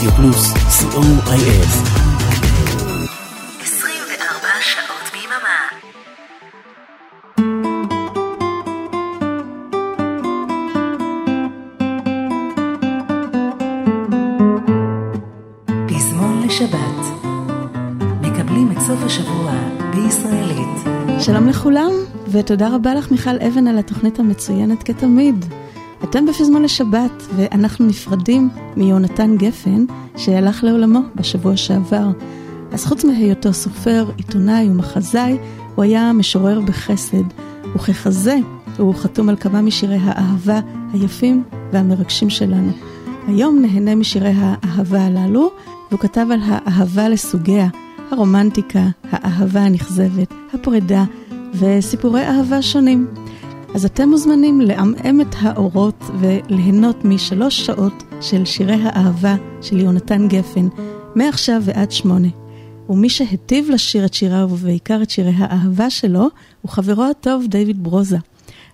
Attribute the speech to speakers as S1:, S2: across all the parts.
S1: רדיו פלוס, co.il.
S2: 24 שעות ביממה. פזמון לשבת. מקבלים את סוף השבוע בישראלית.
S3: שלום לכולם, ותודה רבה לך מיכל אבן על התוכנית המצוינת כתמיד. אתם בפזמון לשבת, ואנחנו נפרדים מיונתן גפן, שהלך לעולמו בשבוע שעבר. אז חוץ מהיותו סופר, עיתונאי ומחזאי, הוא היה משורר בחסד, וככזה הוא חתום על כמה משירי האהבה היפים והמרגשים שלנו. היום נהנה משירי האהבה הללו, והוא כתב על האהבה לסוגיה, הרומנטיקה, האהבה הנכזבת, הפרידה וסיפורי אהבה שונים. אז אתם מוזמנים לעמעם את האורות וליהנות משלוש שעות של שירי האהבה של יונתן גפן, מעכשיו ועד שמונה. ומי שהיטיב לשיר את שיריו ובעיקר את שירי האהבה שלו, הוא חברו הטוב דיוויד ברוזה.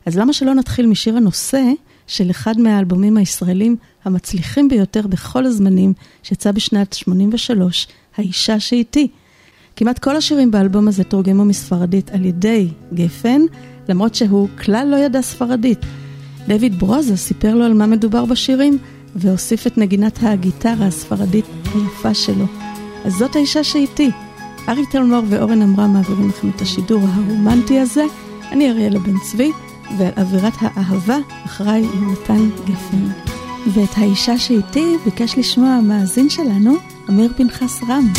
S3: אז למה שלא נתחיל משיר הנושא של אחד מהאלבומים הישראלים המצליחים ביותר בכל הזמנים, שיצא בשנת 83, האישה שאיתי. כמעט כל השירים באלבום הזה תורגמו מספרדית על ידי גפן, למרות שהוא כלל לא ידע ספרדית. דויד ברוזה סיפר לו על מה מדובר בשירים, והוסיף את נגינת הגיטרה הספרדית היפה שלו. אז זאת האישה שאיתי. ארי תלמור ואורן אמרה מעבירים לכם את השידור הרומנטי הזה. אני אריאלה בן צבי, ועל אווירת האהבה אחראי יונתן גפן. ואת האישה שאיתי ביקש לשמוע המאזין שלנו, אמיר פנחס רם.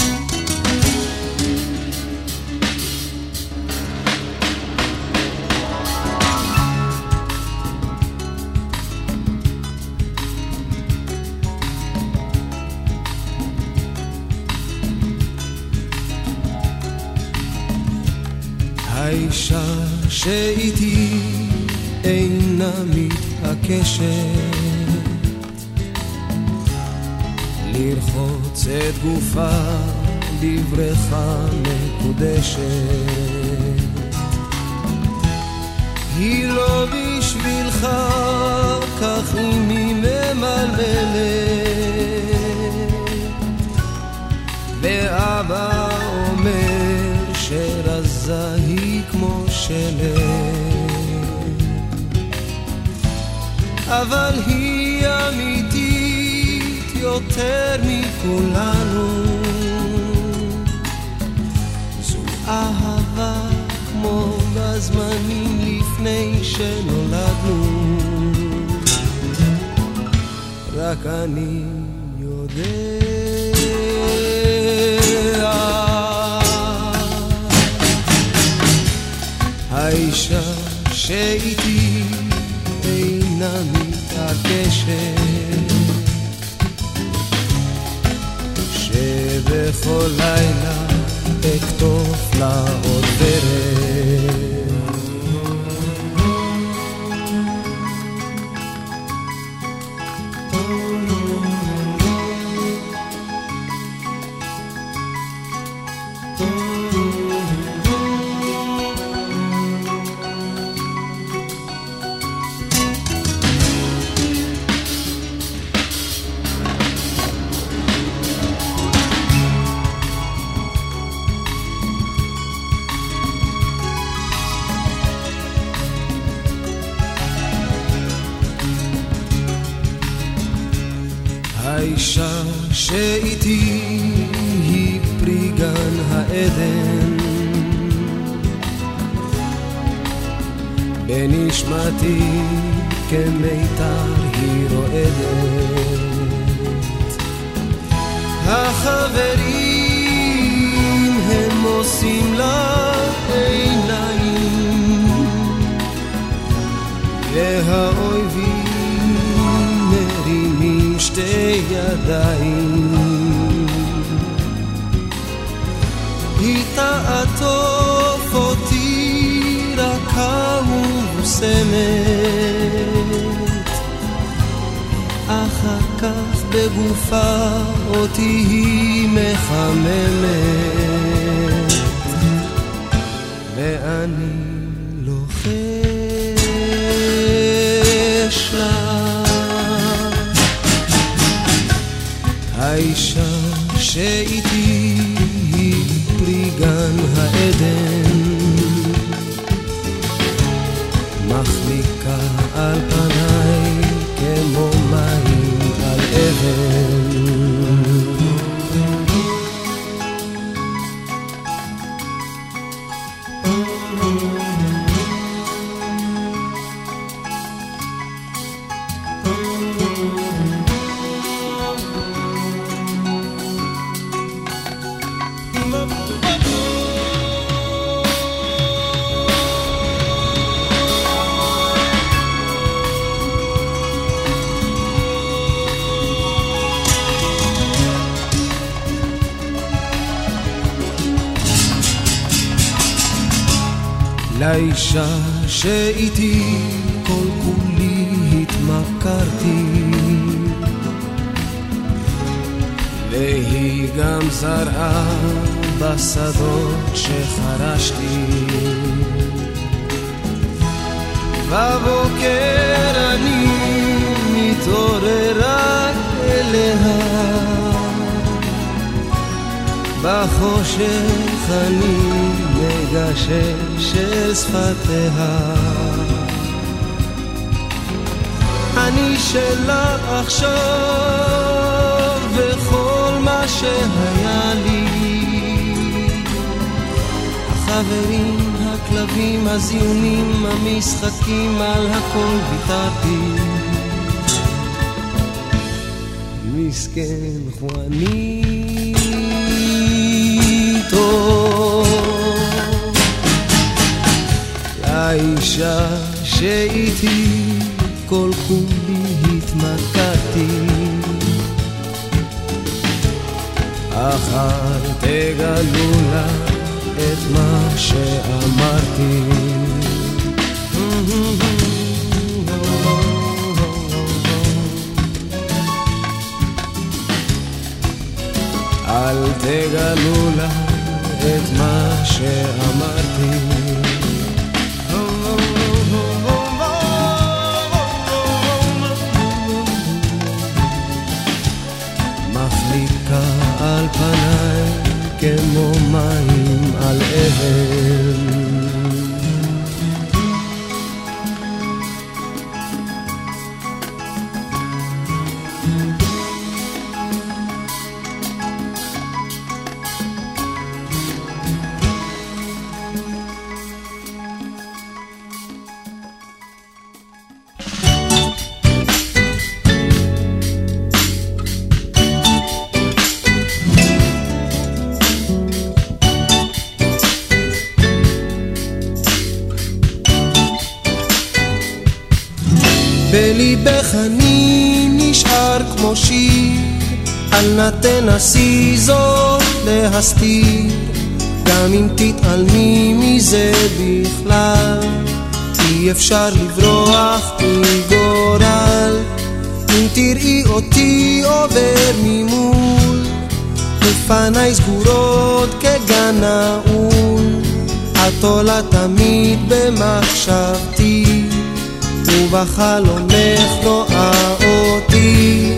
S4: שאיתי אינה מתעקשת. לרחוץ את גופה בבריכה מקודשת. היא לא בשבילך כך היא ממלמלת. ואבא אומר שרזה שלג אבל היא אמיתית יותר מכולנו. זו אהבה כמו בזמנים לפני שנולדנו. רק אני יודע האישה שאיתי אינה מתעקשת. שבכל לילה אכתוב לה עוד דרך בנשמתי כמיתר היא רועדת. החברים הם עושים לה עיניים. והאויבים מרימים שתי ידיים. היא תעטוף ומוסמת אחר כך בגופה אותי היא מחממת. ואני לוחש לה. לאישה שאיתי לאישה שאיתי כל כולי התמכרתי. והיא גם זרעה בשדות שחרשתי. בבוקר אני מתעורר רק אליה. בחושך אני מגשש אל שפתיה. אני שלה עכשיו וכל מה שהיה לי. החברים, הכלבים, הזיונים, המשחקים, על הכל ויתרתי. מסכן חואניטו לאישה שאיתי כל כולי התמכרתי אך אל תגלו לה את מה שאמרתי. אל תגלו לה את מה שאמרתי תנסי זאת להסתיר, גם אם תתעלמי מזה בכלל, אי אפשר לברוח מגורל, אם תראי אותי עובר ממול, לפניי סגורות כגן נעול, את עולה תמיד במחשבתי. ובחלומך רואה אותי.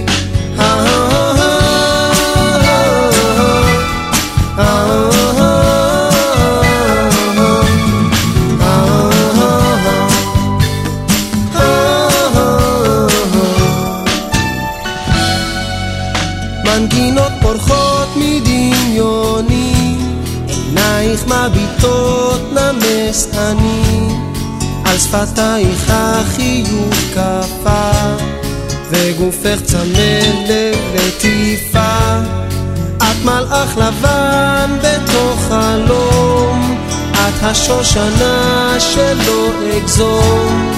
S4: נמס אני. על שפתייך החיוך קפה, וגופך צמא ללטיפה. את מלאך לבן בתוך חלום, את השושנה שלא אגזום,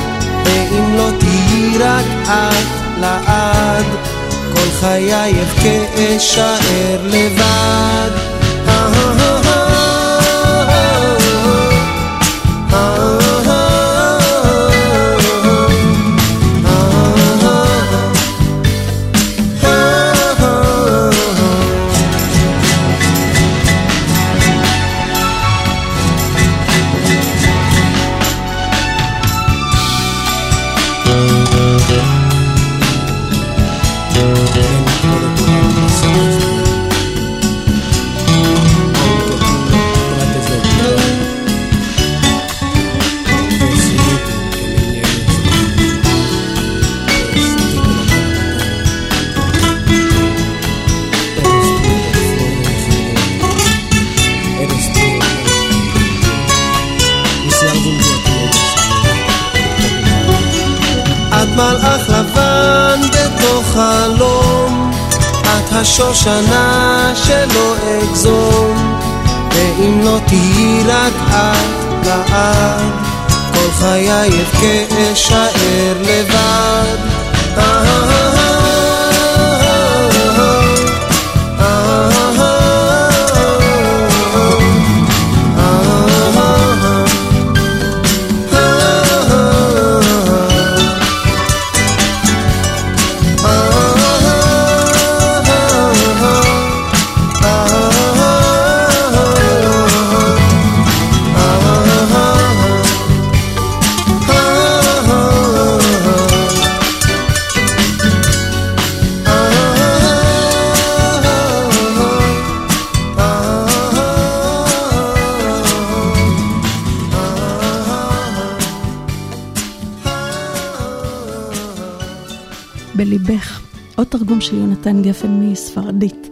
S4: ואם לא תהיי רק את לעד, כל חייך כאשאר לבד. השושנה שלא אגזום, ואם לא תהיי רק את לעד, כל חיי אבכה אשאר לבד.
S3: בליבך, עוד תרגום של יונתן גפן מספרדית.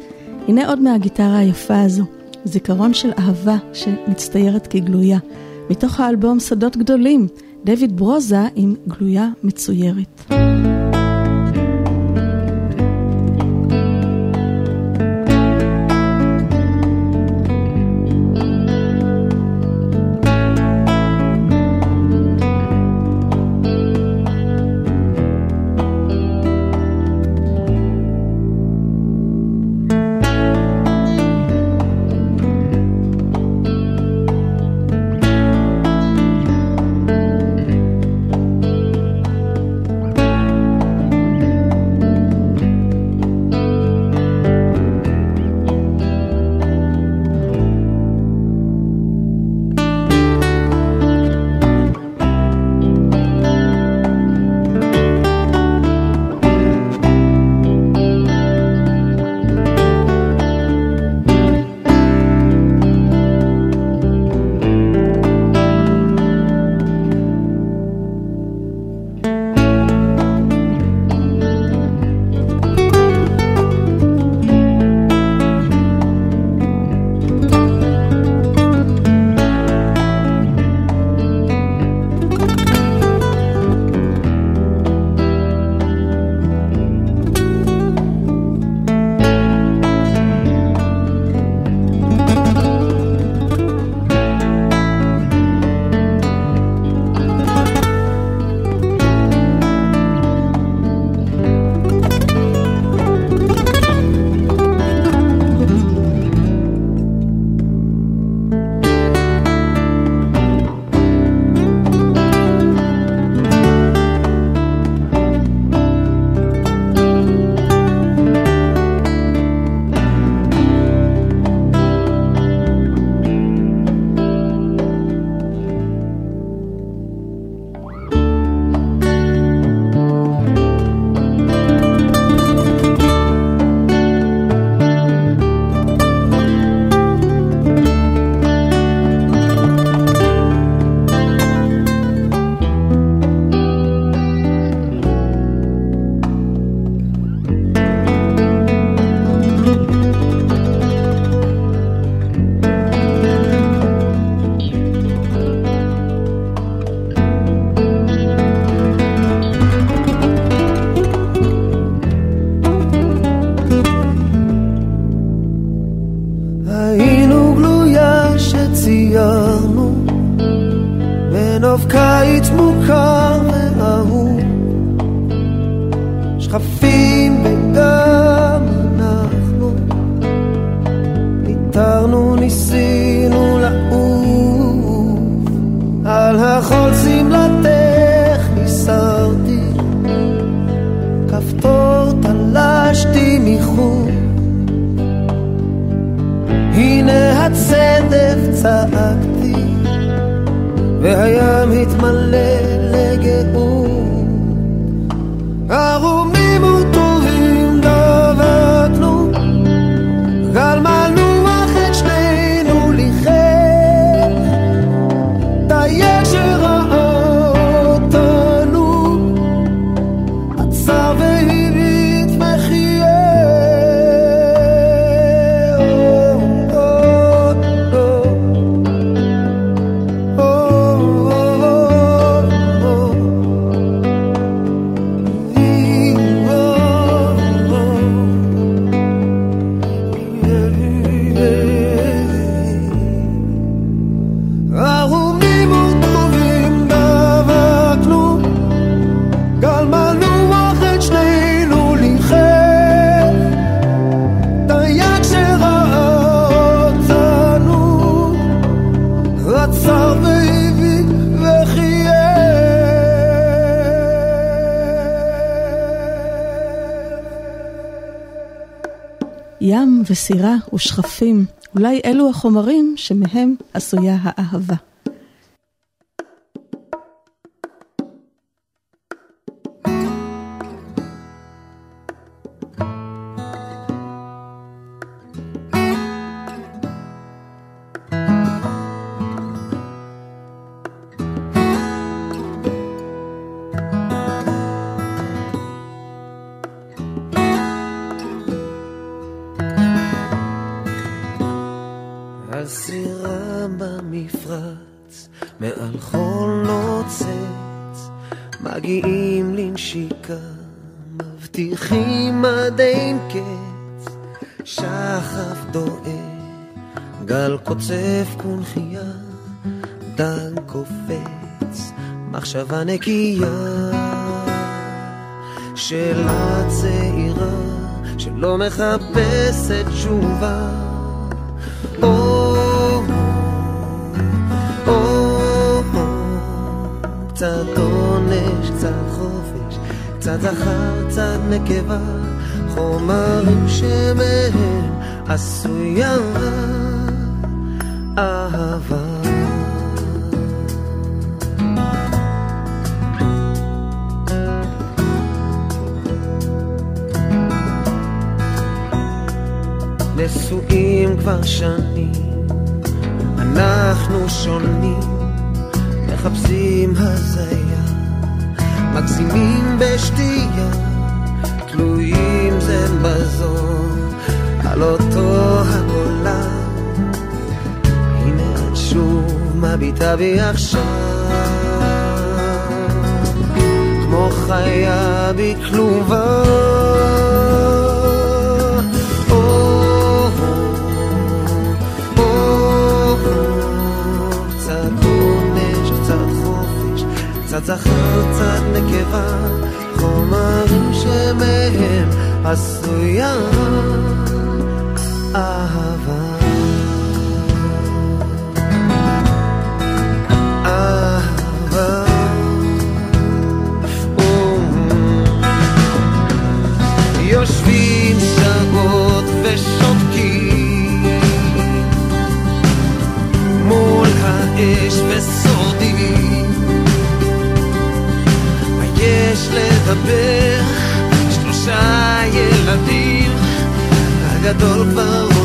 S3: הנה עוד מהגיטרה היפה הזו, זיכרון של אהבה שמצטיירת כגלויה. מתוך האלבום שדות גדולים, דויד ברוזה עם גלויה מצוירת. וסירה ושכפים, אולי אלו החומרים שמהם עשויה האהבה.
S4: נקייה של הצעירה שלא מחפשת תשובה. או, או, קצת עונש, קצת חופש, קצת זכר, קצת נקבה, חומרים שמהם עשויה אהבה. נשואים כבר שנים, אנחנו שונים, מחפשים הזיה, מגזימים בשתייה, תלויים זה בזו, על אותו הגולה. שוב מביטה בי עכשיו. כמו חיה בכלובה קצת זכר, קצת נקבה, חומרים שמהם עשויה אהבה. יושבים שעות ושותקים מול האש ושורדים לדבר? שלושה ילדים הגדול כבר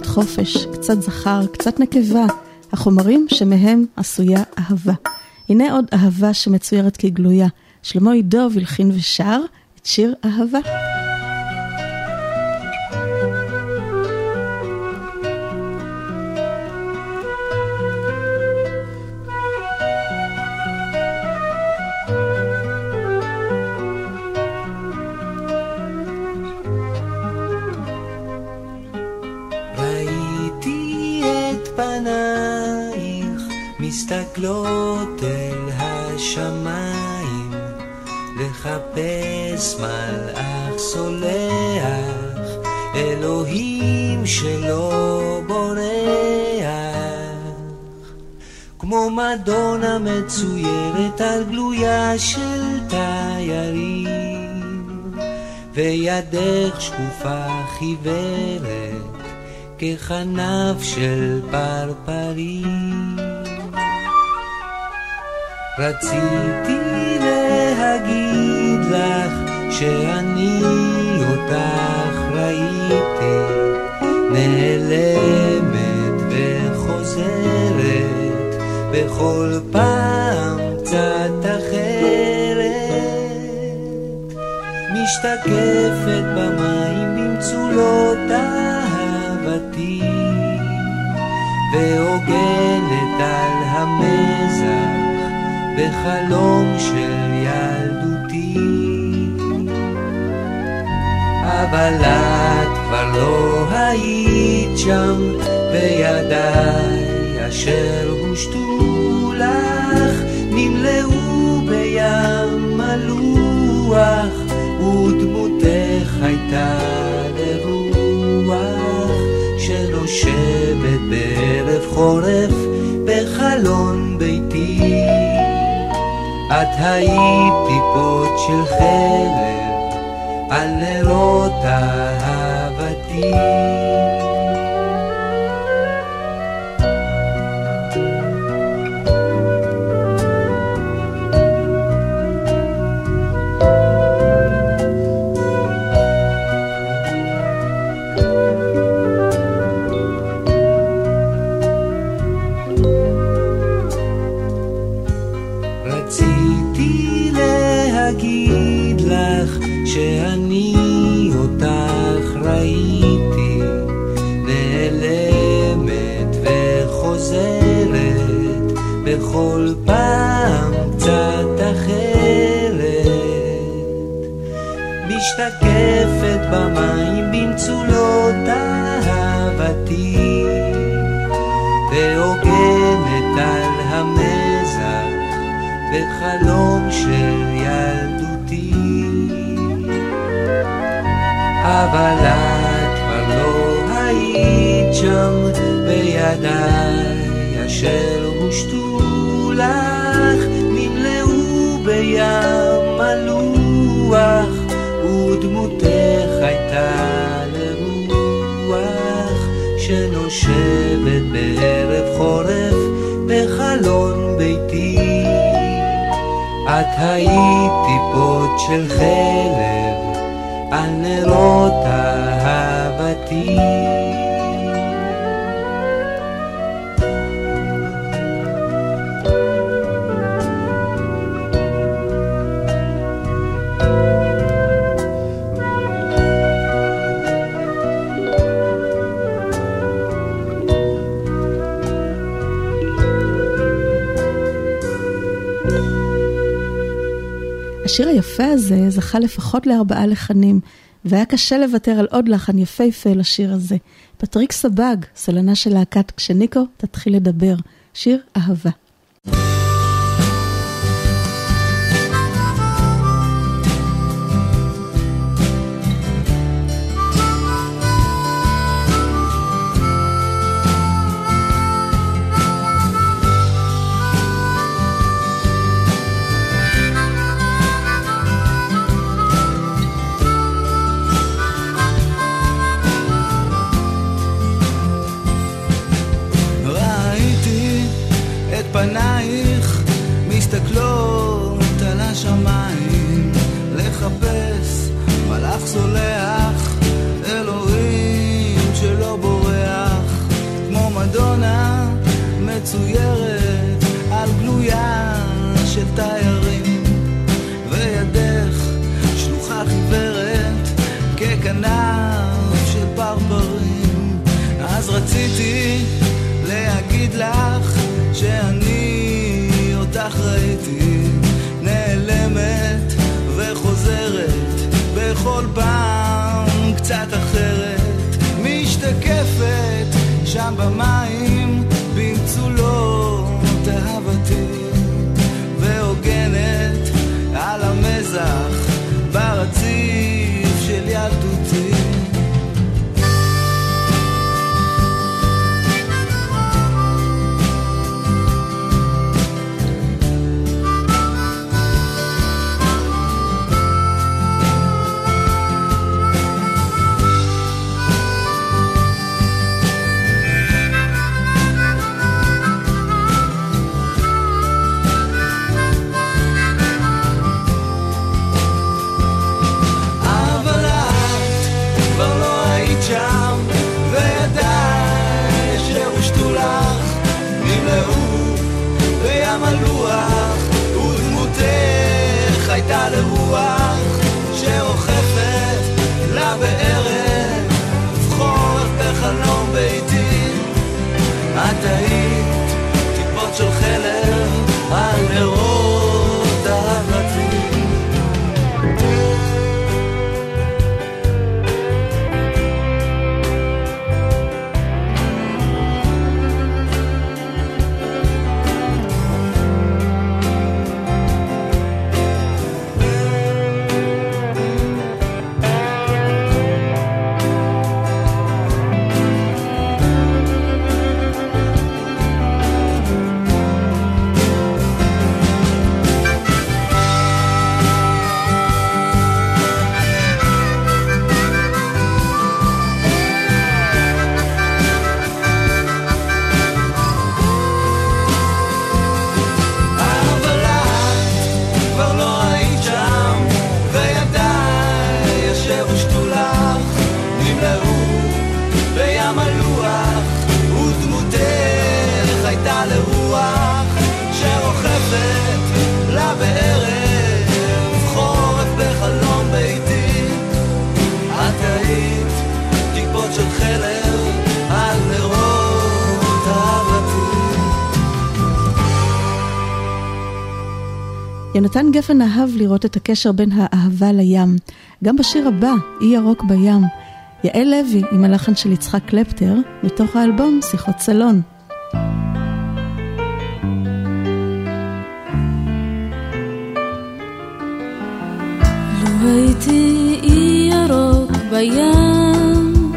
S3: קצת חופש, קצת זכר, קצת נקבה, החומרים שמהם עשויה אהבה. הנה עוד אהבה שמצוירת כגלויה. שלמה עידו הלחין ושר את שיר אהבה.
S5: חיוורת ככנף של פרפרים. רציתי להגיד לך שאני אותך ראיתי נעלמת וחוזרת בכל פעם קצת אחרת משתקפת במים בחלום של ילדותי. אבל את כבר לא היית שם, וידיי אשר הושטו לך נמלאו בים מלוח, ודמותך הייתה לרוח שנושבת בערב חורף בחלון ביתי. את היית טיפות של חלב על נרות אהבתי. במצולות אהבתי, והוגנת על המזח בחלום של ילדותי. אבל את כבר לא היית שם בידיי אשר הושטו לך נמלאו בים מלוח, את היית טיפות של חלב על נרות אהבתי.
S3: השיר היפה הזה זכה לפחות לארבעה לחנים, והיה קשה לוותר על עוד לחן יפהפה לשיר הזה. פטריק סבג, סולנה של להקת כשניקו תתחיל לדבר, שיר אהבה.
S5: פנייך מסתכלות על השמיים לחפש מלאך סולח אלוהים שלא בורח כמו מדונה
S6: מצוירת על גלויה של תיירים וידך שלוחה חיוורת ככנף But my
S3: יונתן גפן אהב לראות את הקשר בין האהבה לים. גם בשיר הבא, אי ירוק בים. יעל לוי עם הלחן של יצחק קלפטר, מתוך האלבום שיחות סלון.
S7: הייתי אי ירוק בים,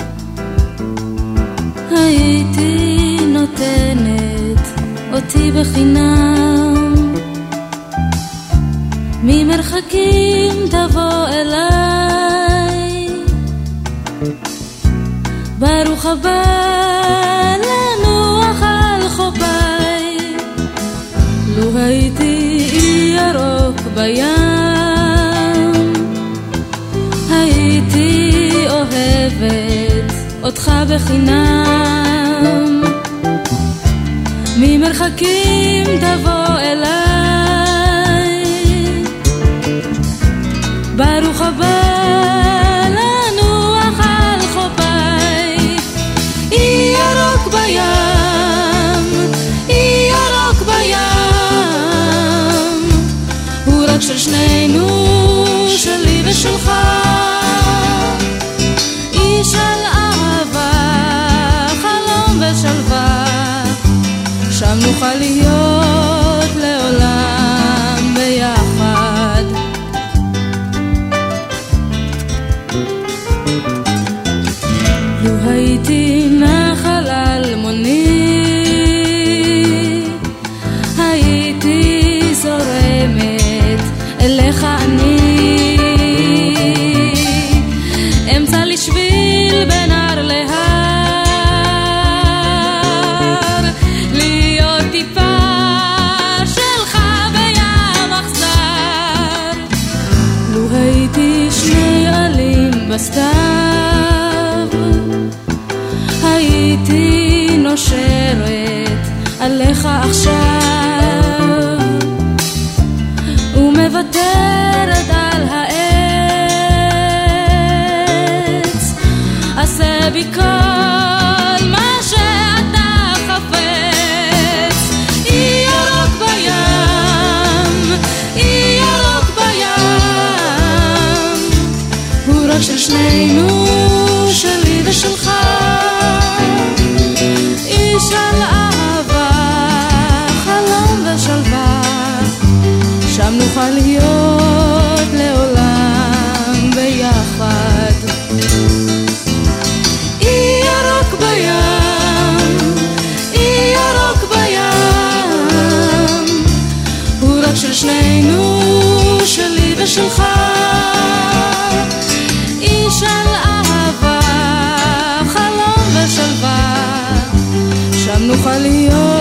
S7: הייתי נותנת אותי בחינם. ממרחקים תבוא אליי. ברוך הבא לנוח על חופיי. לו הייתי ירוק בים, הייתי אוהבת אותך בחינם. ממרחקים תבוא אליי. בינינו, שלי ושלך. נושרת לא עליך עכשיו. ושלך איש על אהבה, חלום ושלווה. שם נוכל להיות.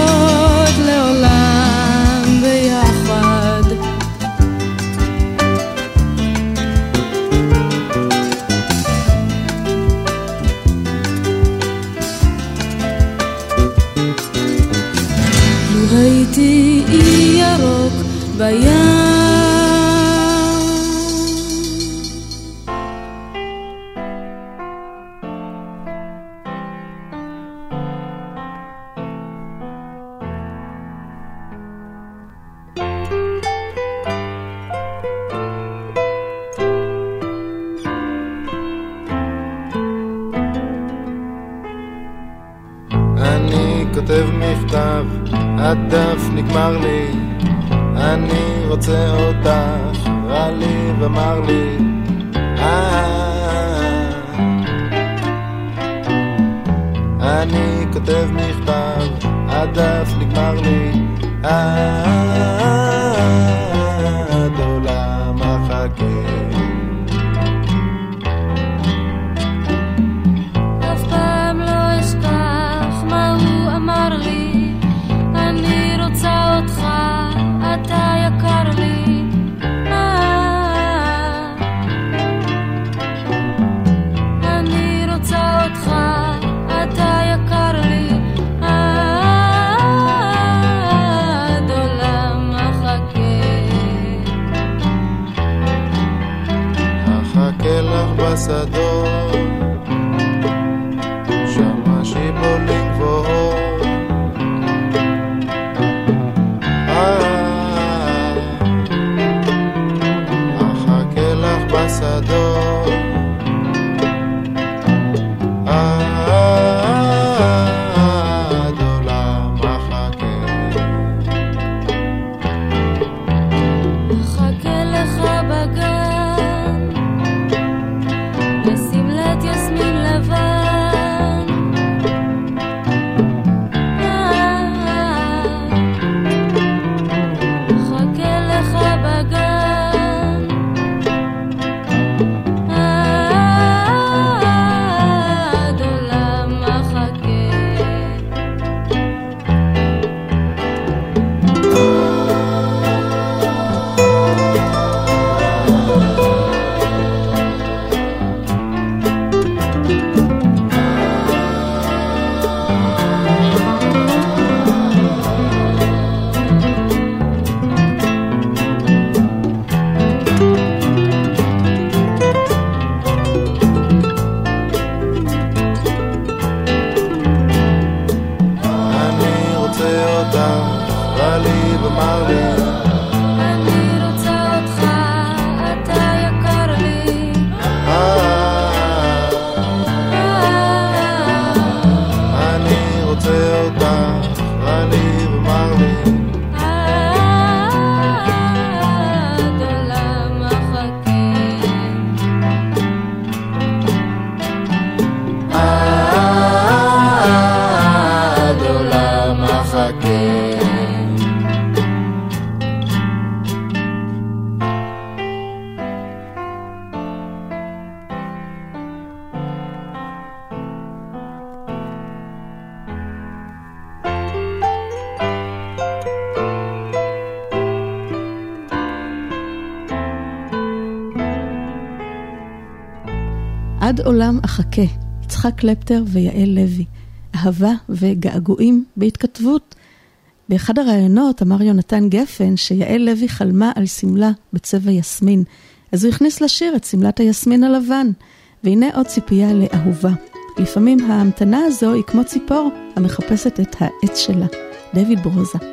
S8: oh
S7: חכה,
S3: יצחק קלפטר ויעל לוי. אהבה וגעגועים בהתכתבות.
S4: באחד הראיונות אמר יונתן גפן שיעל לוי חלמה על שמלה בצבע יסמין, אז הוא הכניס לשיר את שמלת היסמין הלבן. והנה עוד ציפייה לאהובה. לפעמים ההמתנה הזו היא כמו ציפור המחפשת את העץ שלה. דויד ברוזה.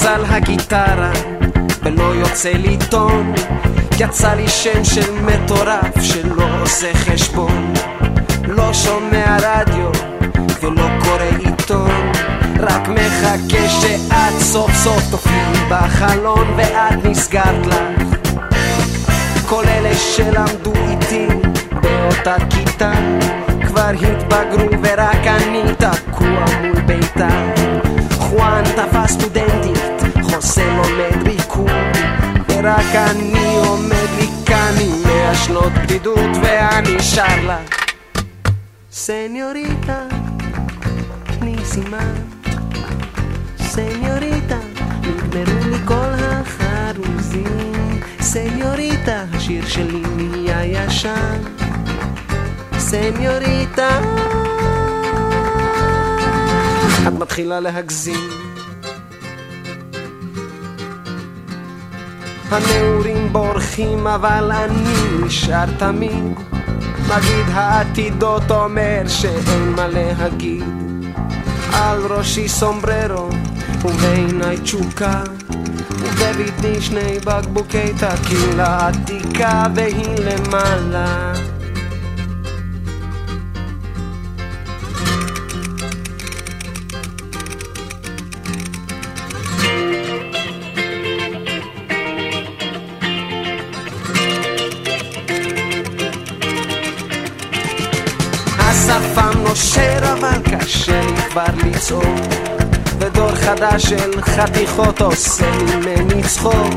S4: לוחץ על הגיטרה ולא יוצא לי טון יצא לי שם של מטורף שלא עושה חשבון. לא שומע רדיו ולא קורא עיתון. רק מחכה שאת סוף סוף תופיעי בחלון ואת נסגרת לך. כל אלה שלמדו איתי באותה כיתה כבר התבגרו ורק אני תקוע מול ביתה תפס סטודנטית, חוזה לומד ריקוד ורק אני עומד לי כאן עם מאה שנות בדידות ואני שר לה. סניוריטה, תני סימן סניוריטה, נגמרו לי כל החרוזים. סניוריטה, השיר שלי נהיה ישן. סניוריטה. את מתחילה להגזים הנעורים בורחים אבל אני נשאר תמיד. מגיד העתידות אומר שאין מה להגיד. על ראשי סומבררו ובעיניי תשוקה. ובבטני שני בקבוקי טקילה עתיקה והיא למעלה כבר לצעוק ודור חדש של חתיכות עושה ממני צחוק.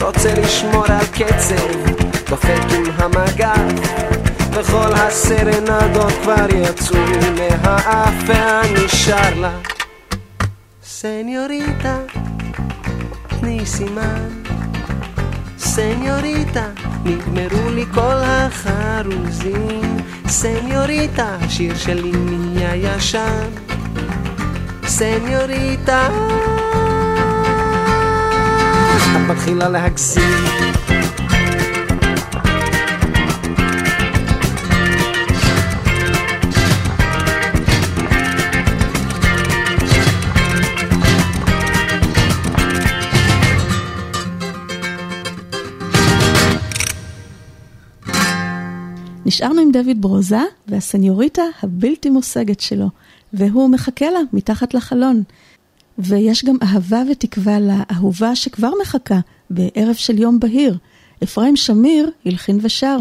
S4: רוצה לשמור על קצב, דופק עם המגף וכל הסרנדות כבר יצאו מהאף ואני שר לה. סניוריטה, תני סימן. סניוריטה, נגמרו לי כל החרוזים. סניוריטה, השיר שלי נהיה ישן סניוריטה. את מתחילה להגזים.
S3: נשארנו עם דויד ברוזה והסניוריטה הבלתי מושגת שלו, והוא מחכה לה מתחת לחלון. ויש גם אהבה ותקווה לאהובה שכבר מחכה בערב של יום בהיר. אפרים שמיר הלחין ושר.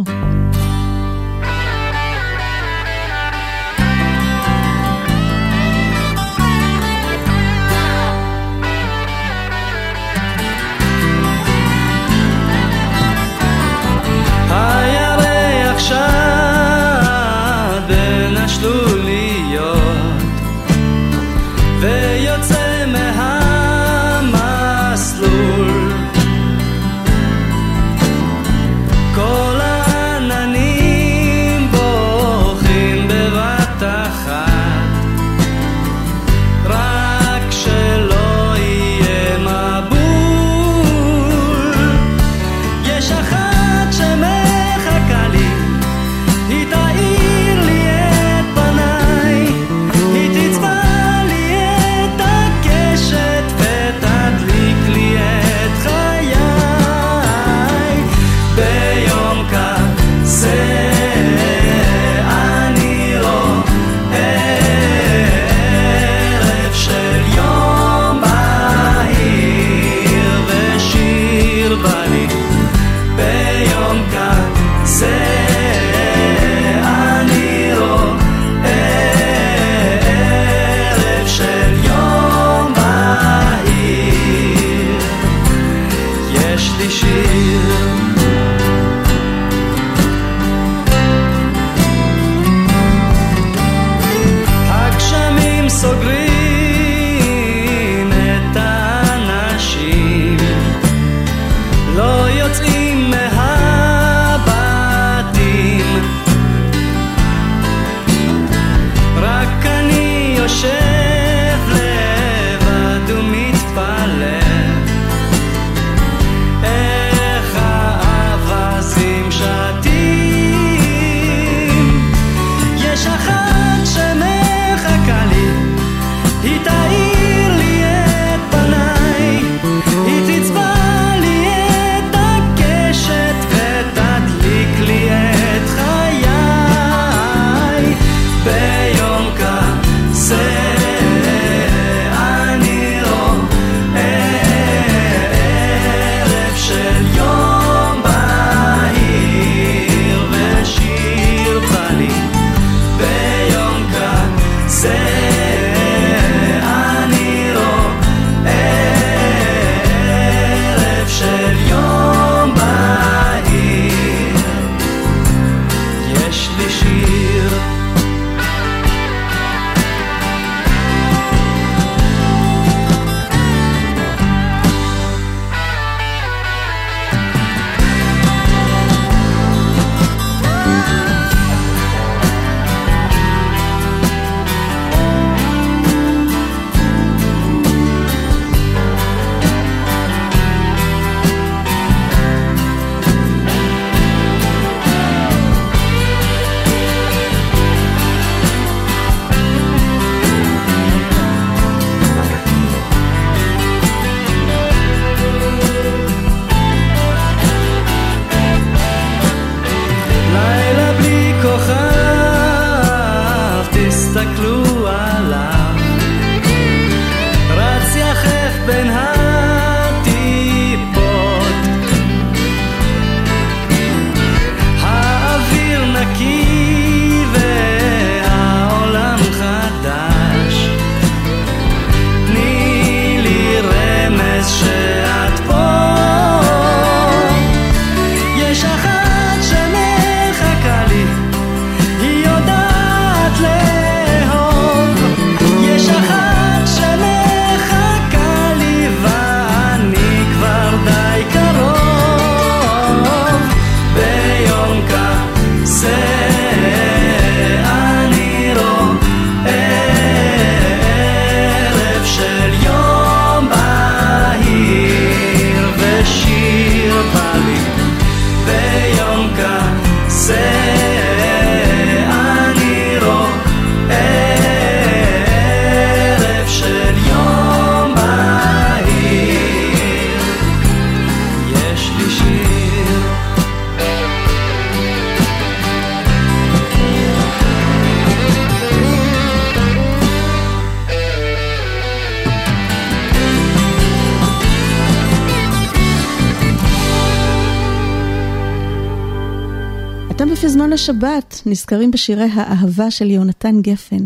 S3: השבת נזכרים בשירי האהבה של יונתן גפן.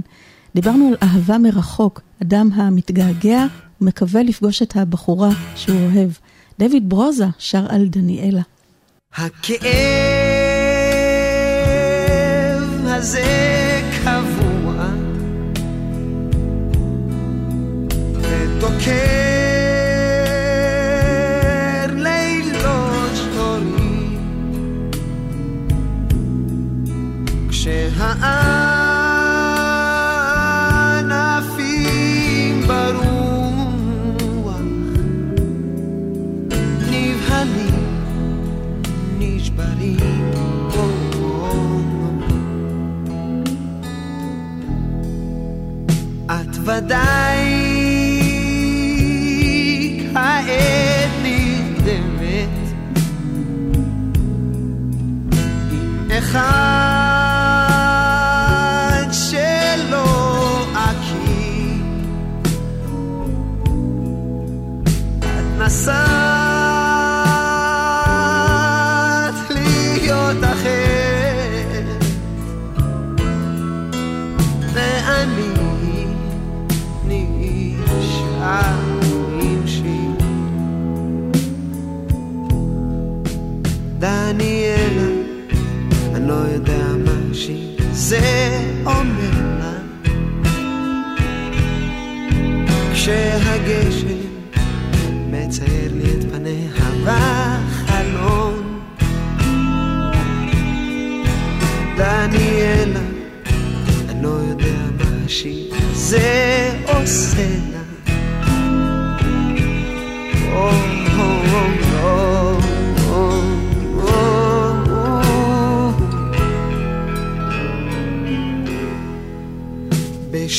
S3: דיברנו על אהבה מרחוק, אדם המתגעגע ומקווה לפגוש את הבחורה שהוא אוהב. דויד ברוזה שר על דניאלה.
S4: הכאב הזה קבוע ותוקף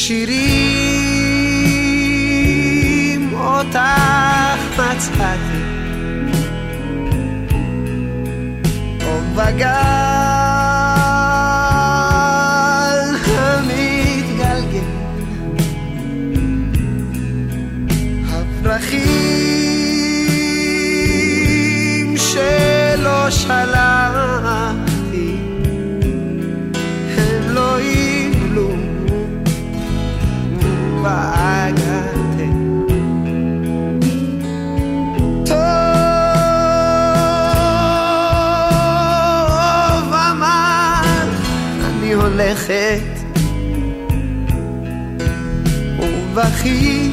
S4: שירים אותך מצאתי.
S3: regier.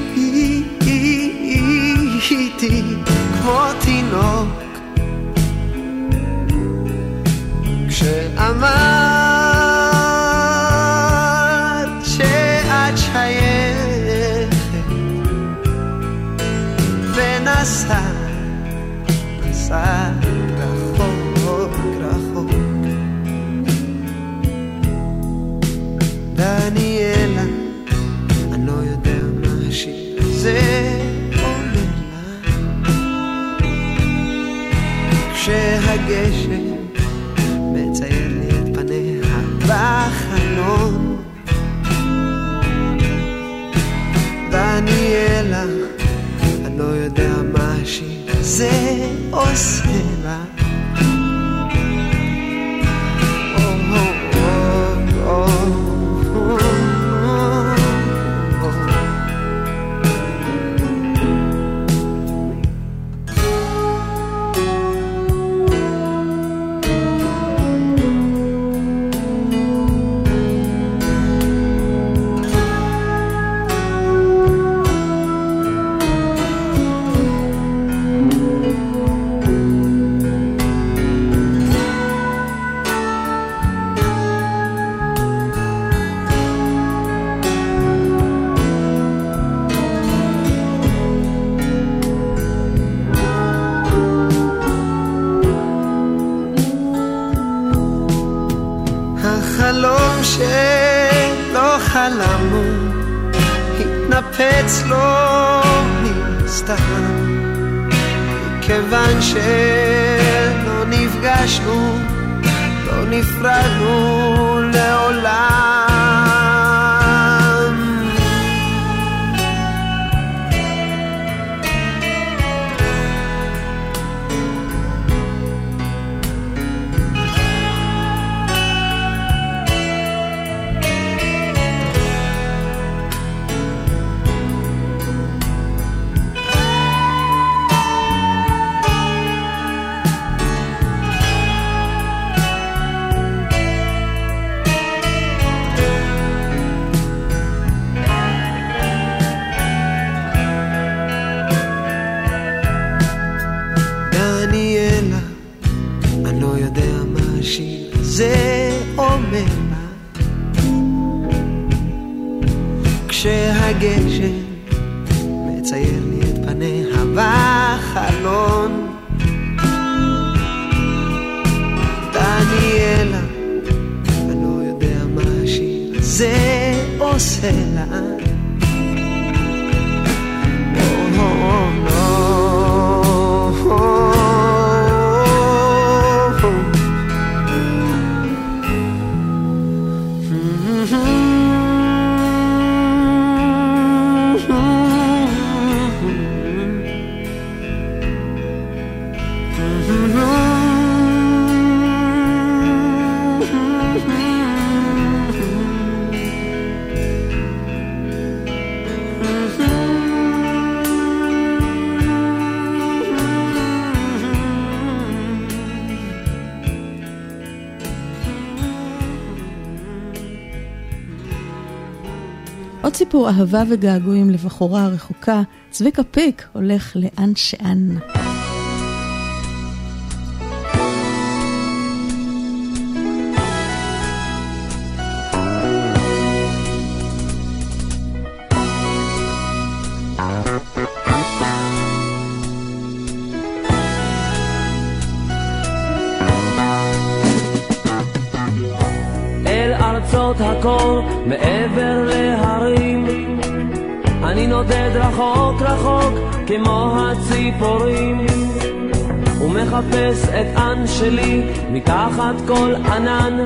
S3: אהבה וגעגועים לבחורה רחוקה, צביקה פיק הולך לאן שאן.
S9: הציפורים ומחפש את אן שלי מתחת כל ענן.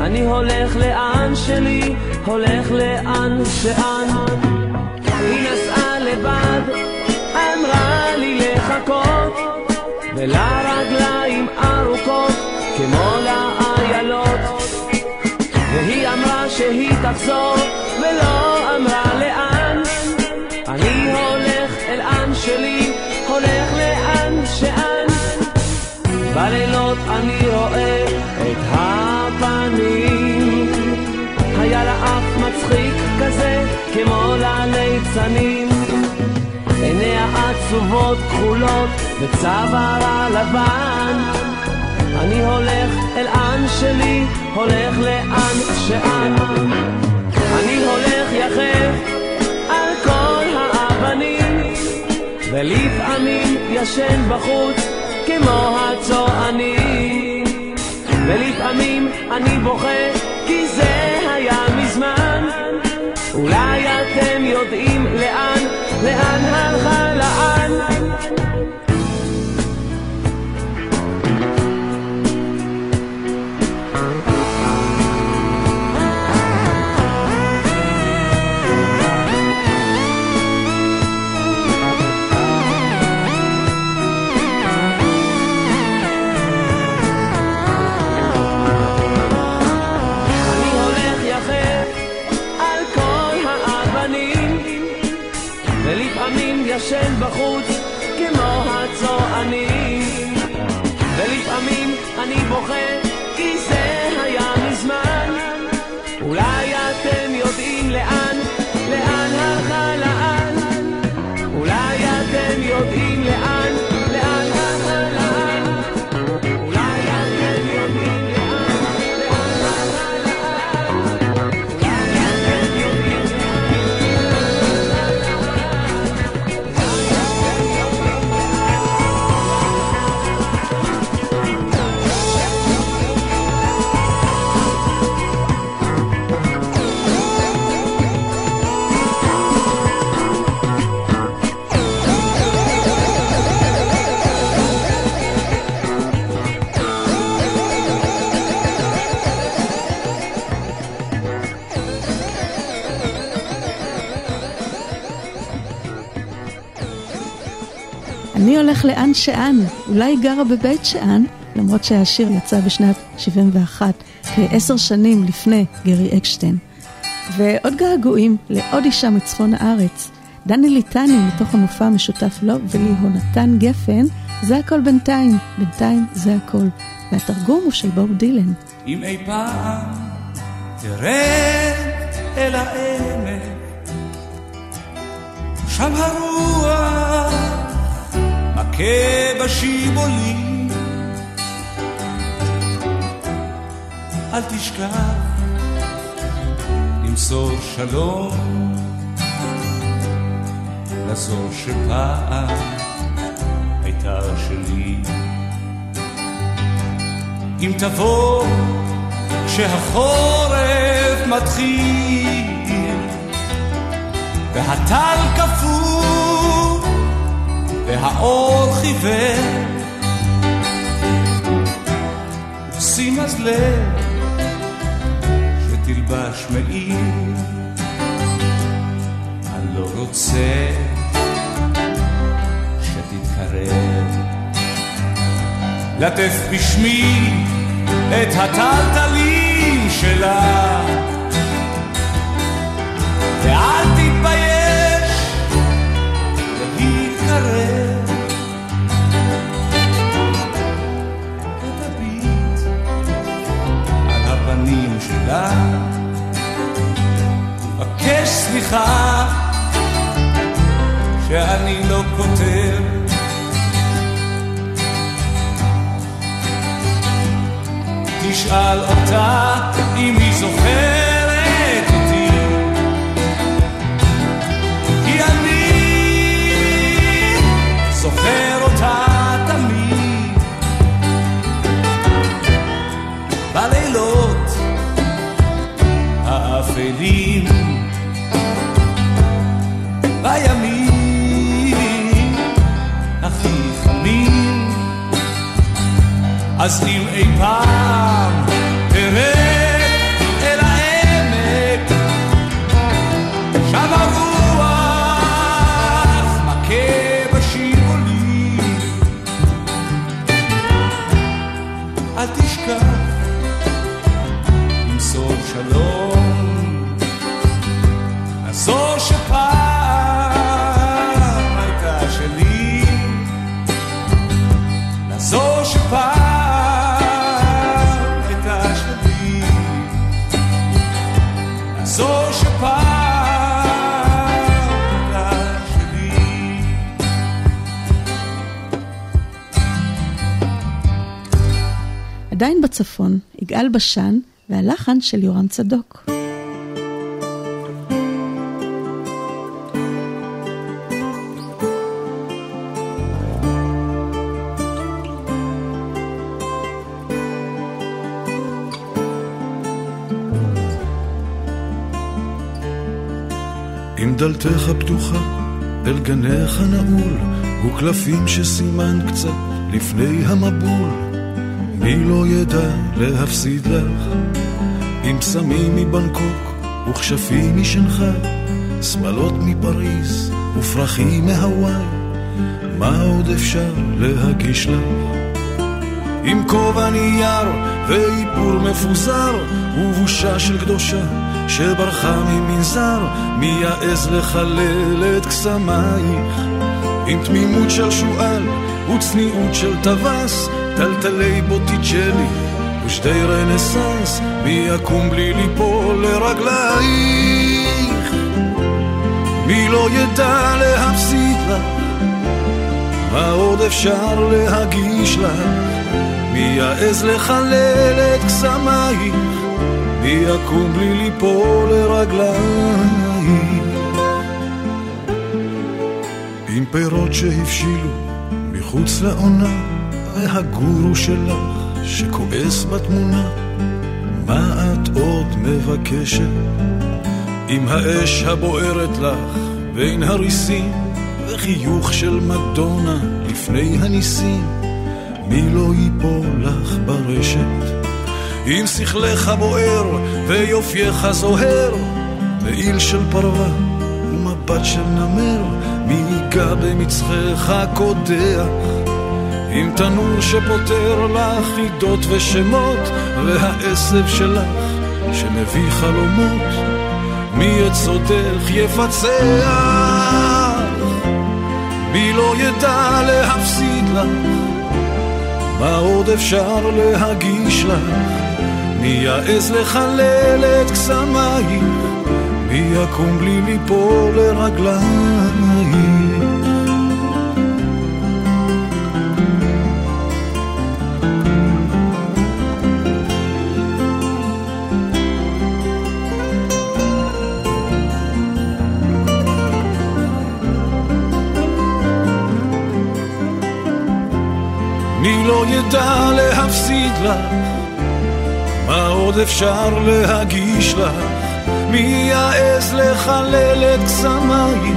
S9: אני הולך לאן שלי, הולך לאן שאן. היא נסעה לבד, אמרה לי לחכות ולרגליים ארוכות כמו לאיילות. והיא אמרה שהיא תחזור, ולא אמרה שלי, הולך לאן שאן. בלילות אני רואה את הפנים. היה לה אף מצחיק כזה, כמו לליצנים. עיניה עצובות כחולות, וצווארה לבן. אני הולך אל אן שלי, הולך לאן שאן. אני הולך יחף על כל ולפעמים ישן בחוץ כמו הצוענים. ולפעמים אני בוכה כי זה היה מזמן. אולי אתם יודעים לאן, לאן הלכה לאן. ישן בחוץ כמו הצוענים. ולפעמים אני בוכה כי זה היה מזמן. אולי אתם יודעים לאן,
S3: הולך לאן שאן, אולי היא גרה בבית שאן, למרות שהשיר יצא בשנת 71, כעשר שנים לפני גרי אקשטיין. ועוד געגועים לעוד אישה מצפון הארץ. דני ליטני מתוך המופע המשותף לו וליהונתן גפן, זה הכל בינתיים, בינתיים זה הכל. והתרגום הוא של בוב דילן.
S10: אם אי פעם תרד אל העמק, שם הרוח מכה. אל תשכח למסור שלום לזו שפעם הייתה שלי. אם תבוא כשהחורף מתחיל והטל קפוא והאור חיוור. שים אז לב שתלבש מעיל אני לא רוצה שתתקרב. לטף בשמי את הטלטלים שלה. ואל תתבייש להתקרב שלה בקש סליחה שאני לא כותב. תשאל אותה אם היא זוכרת בימים הכי חמים. אז אם אי פעם
S3: עדיין בצפון, יגאל בשן והלחן של יורם צדוק.
S11: אם דלתך פתוחה אל גניך נעול, וקלפים שסימן קצת לפני המבול, מי לא ידע להפסיד לך? עם פסמים מבנקוק וכשפים משנגחאי, שמלות מפריז ופרחים מהוואי, מה עוד אפשר להגיש לך? עם כובע נייר ואיפור מפוזר ובושה של קדושה שברחה ממנזר מי יעז לחלל את קסמייך עם תמימות של שועל וצניעות של טווס טלטלי בוטיצ'לי ושדי רנסאנס מי יקום בלי ליפול לרגלייך מי לא ידע להפסיד לך מה עוד אפשר להגיש לך מי יעז לחלל את קסמייך? מי יקום בלי ליפול לרגלייך? עם פירות שהבשילו מחוץ לעונה, והגורו שלך שכועס בתמונה, מה את עוד מבקשת? עם האש הבוערת לך בין הריסים, וחיוך של מדונה לפני הניסים, מי לא ייפול לך ברשת? אם שכלך בוער ויופייך זוהר, מעיל של פרווה ומבט של נמר, מי ייגע במצחך קודח? עם תנור שפותר לך חידות ושמות, והעשב שלך שמביא חלומות, מי סודך יפצח? מי לא ידע להפסיד לך? מה עוד אפשר להגיש לך? מי יעז לחלל את קסמייך? מי יקום בלי ליפול לרגלייך? לא ידע להפסיד לך? מה עוד אפשר להגיש לך? מי יעז לחלל את קסמייך?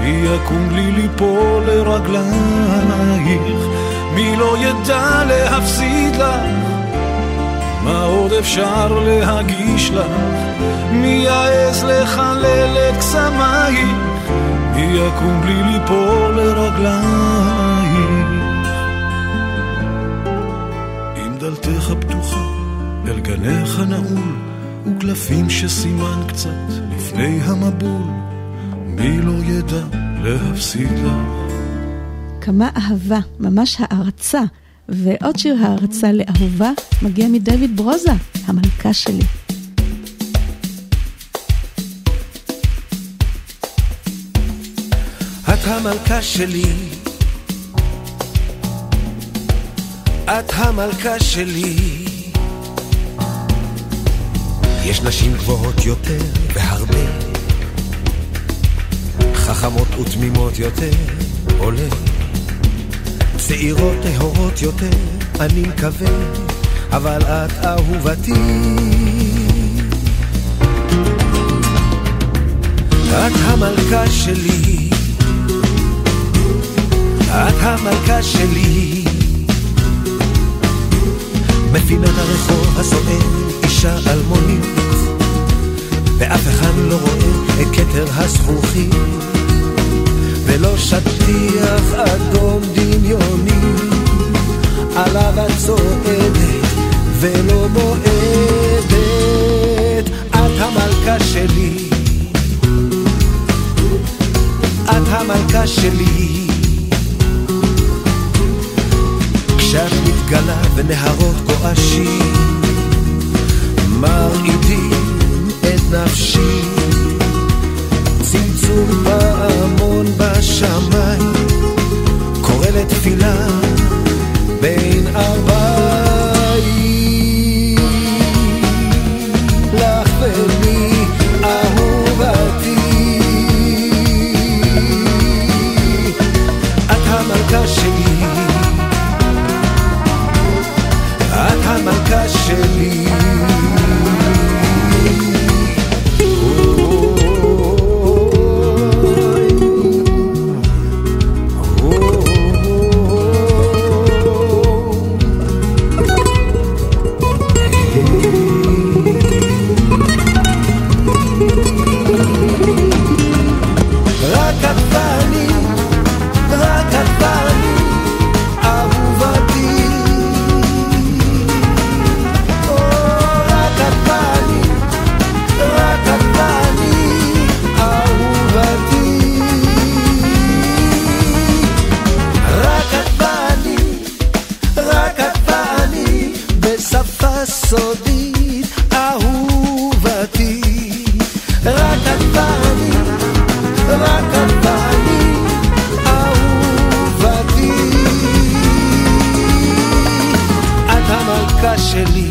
S11: מי יקום לי ליפול לרגלייך? מי לא ידע להפסיד לך? מה עוד אפשר להגיש לך? מי יעז לחלל את קסמייך? מי יקום בלי ליפול לרגלייך? דלתך פתוחה אל גניך נעול וקלפים שסימן קצת לפני המבול מי לא ידע להפסיד לך?
S3: כמה אהבה, ממש הערצה. ועוד שיר הערצה לאהובה מגיע מדויד ברוזה, המלכה שלי.
S12: את המלכה שלי, את המלכה שלי. יש נשים גבוהות יותר והרבה, חכמות ותמימות יותר, עולה. צעירות טהורות יותר, אני מקווה, אבל את אהובתי. את המלכה שלי, את המלכה שלי. בפינת הרחוב הסוער אישה אלמונית, ואף אחד לא רואה את כתר הזכוכית. ולא שטיח אדום דמיוני. עליו את צועדת ולא מועדת את המלכה שלי. את המלכה שלי כשאת מתגלה בנהרות גועשים. מרעידים את נפשי. צמצום פעמון בשמיים. קורא לתפילה בין ארבעים המלכה שלי,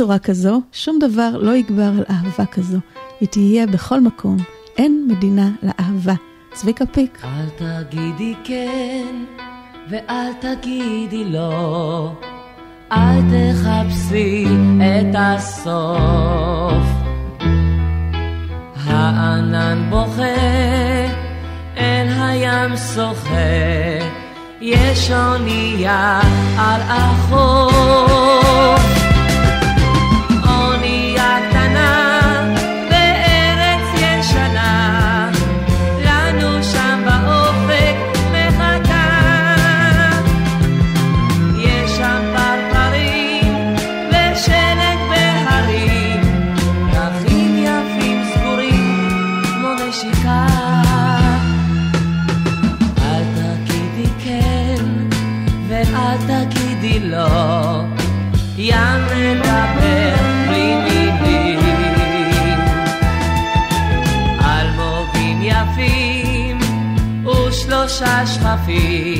S3: בצורה כזו, שום דבר לא יגבר על אהבה כזו. היא תהיה בכל מקום. אין מדינה לאהבה. צביקה פיק.
S5: אל תגידי כן ואל תגידי לא, אל תחפשי את הסוף. הענן בוכה, אל הים שוחה, יש אונייה על החוף. wash my
S7: feet.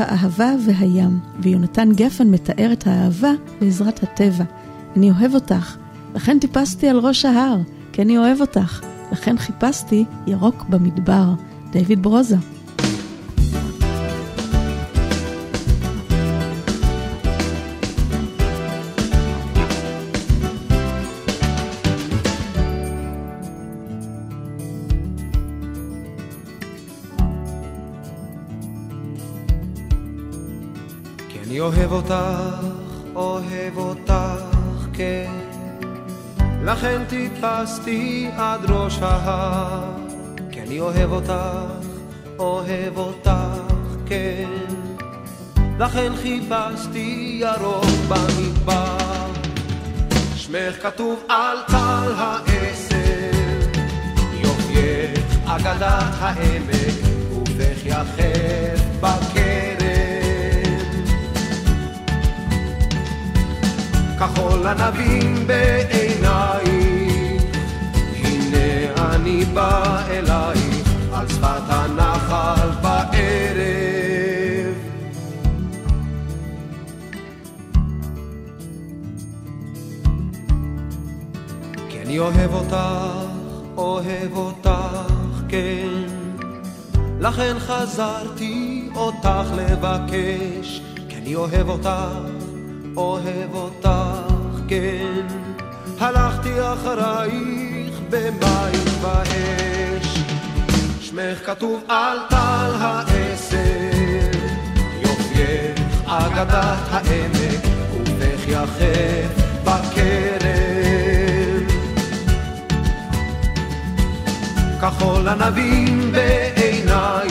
S7: האהבה והים, ויונתן גפן מתאר את האהבה בעזרת הטבע. אני אוהב אותך, לכן טיפסתי על ראש ההר, כי אני אוהב אותך, לכן חיפשתי ירוק במדבר. דיוויד ברוזה.
S4: אוהב אותך, אוהב אותך, כן. לכן טיפסתי עד ראש ההר, כי אני אוהב אותך, אוהב אותך, כן. לכן חיפשתי ירוק במדבר. שמך כתוב על טל העשר, יופייך אגדת העמק, גופך יחף בכרם. כחול ענבים בעינייך, הנה אני בא אלייך, על שפת הנחל בערב. כי אני אוהב אותך, אוהב אותך, כן. לכן חזרתי אותך לבקש, כי אני אוהב אותך, אוהב אותך, כן. הלכתי אחרייך במים ואש, שמך כתוב על טל העשר, יופייך אגדת העמק, גופך יחף בכרם. כחול ענבים בעינייך,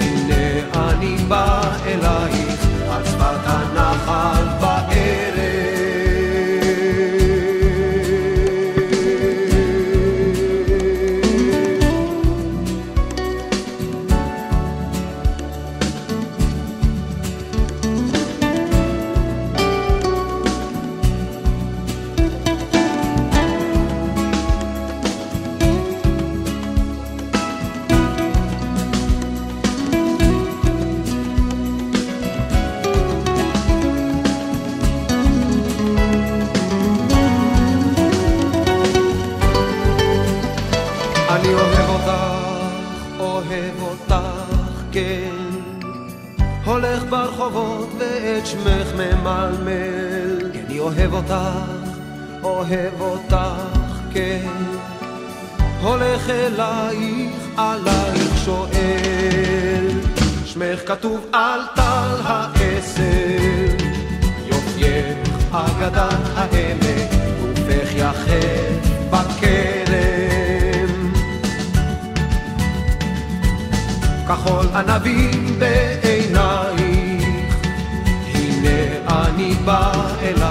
S4: הנה אני בא אלייך, על שפת הנחל אוהב אותך, אוהב אותך, כן. הולך אלייך, עלייך שואל. שמך כתוב על טל העשר, יופייך אגדת העמק, גופך יחף בכרם. כחול ענבים בעינייך, הנה אני בא אלייך,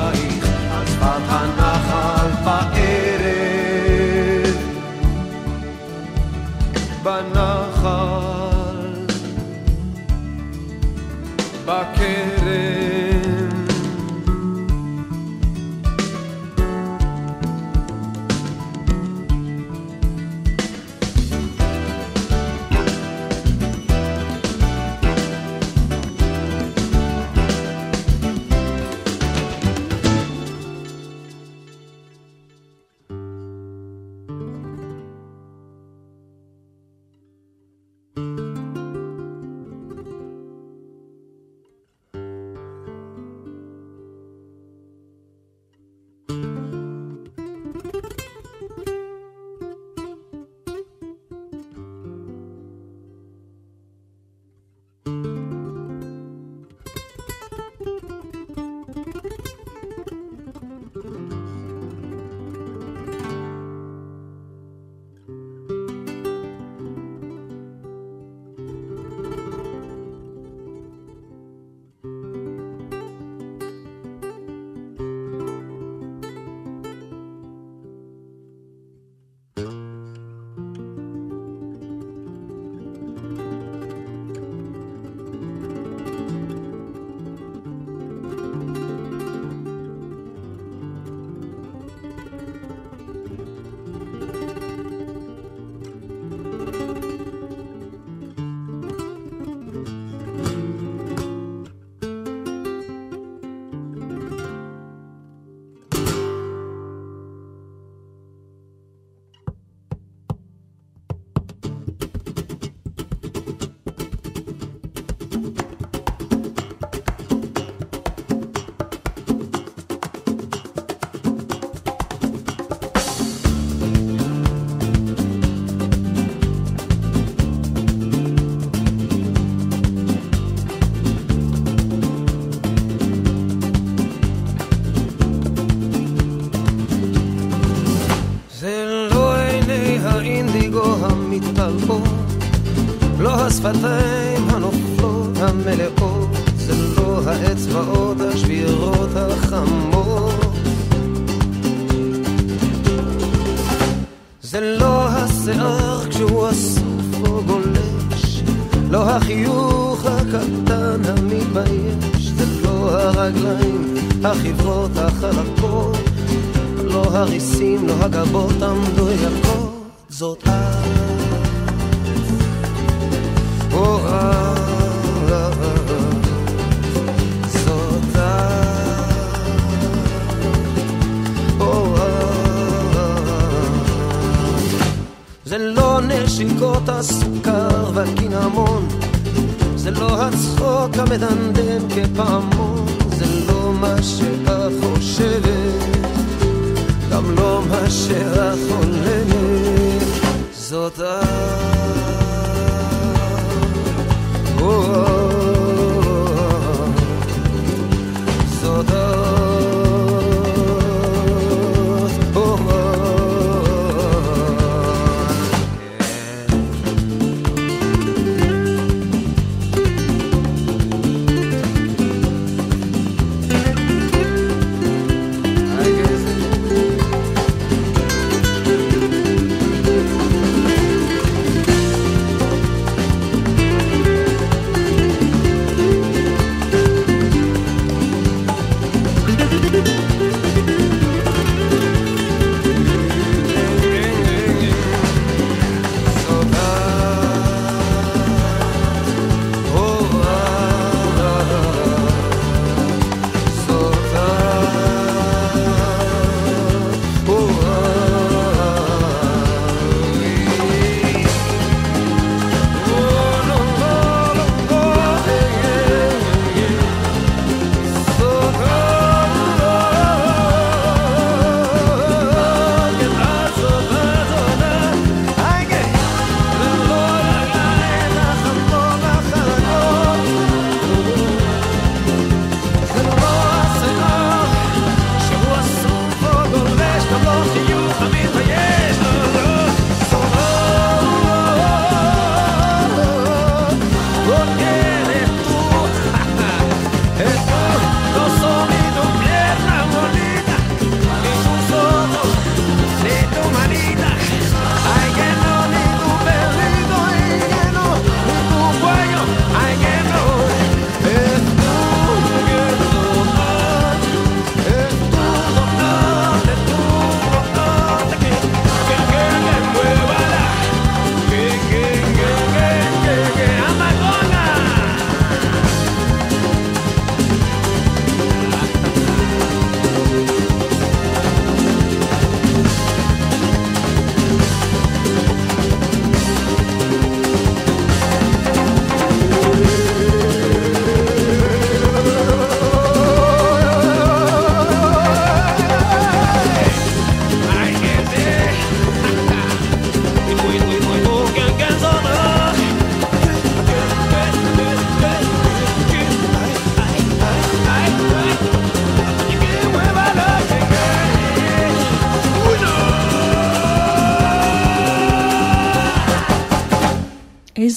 S4: לא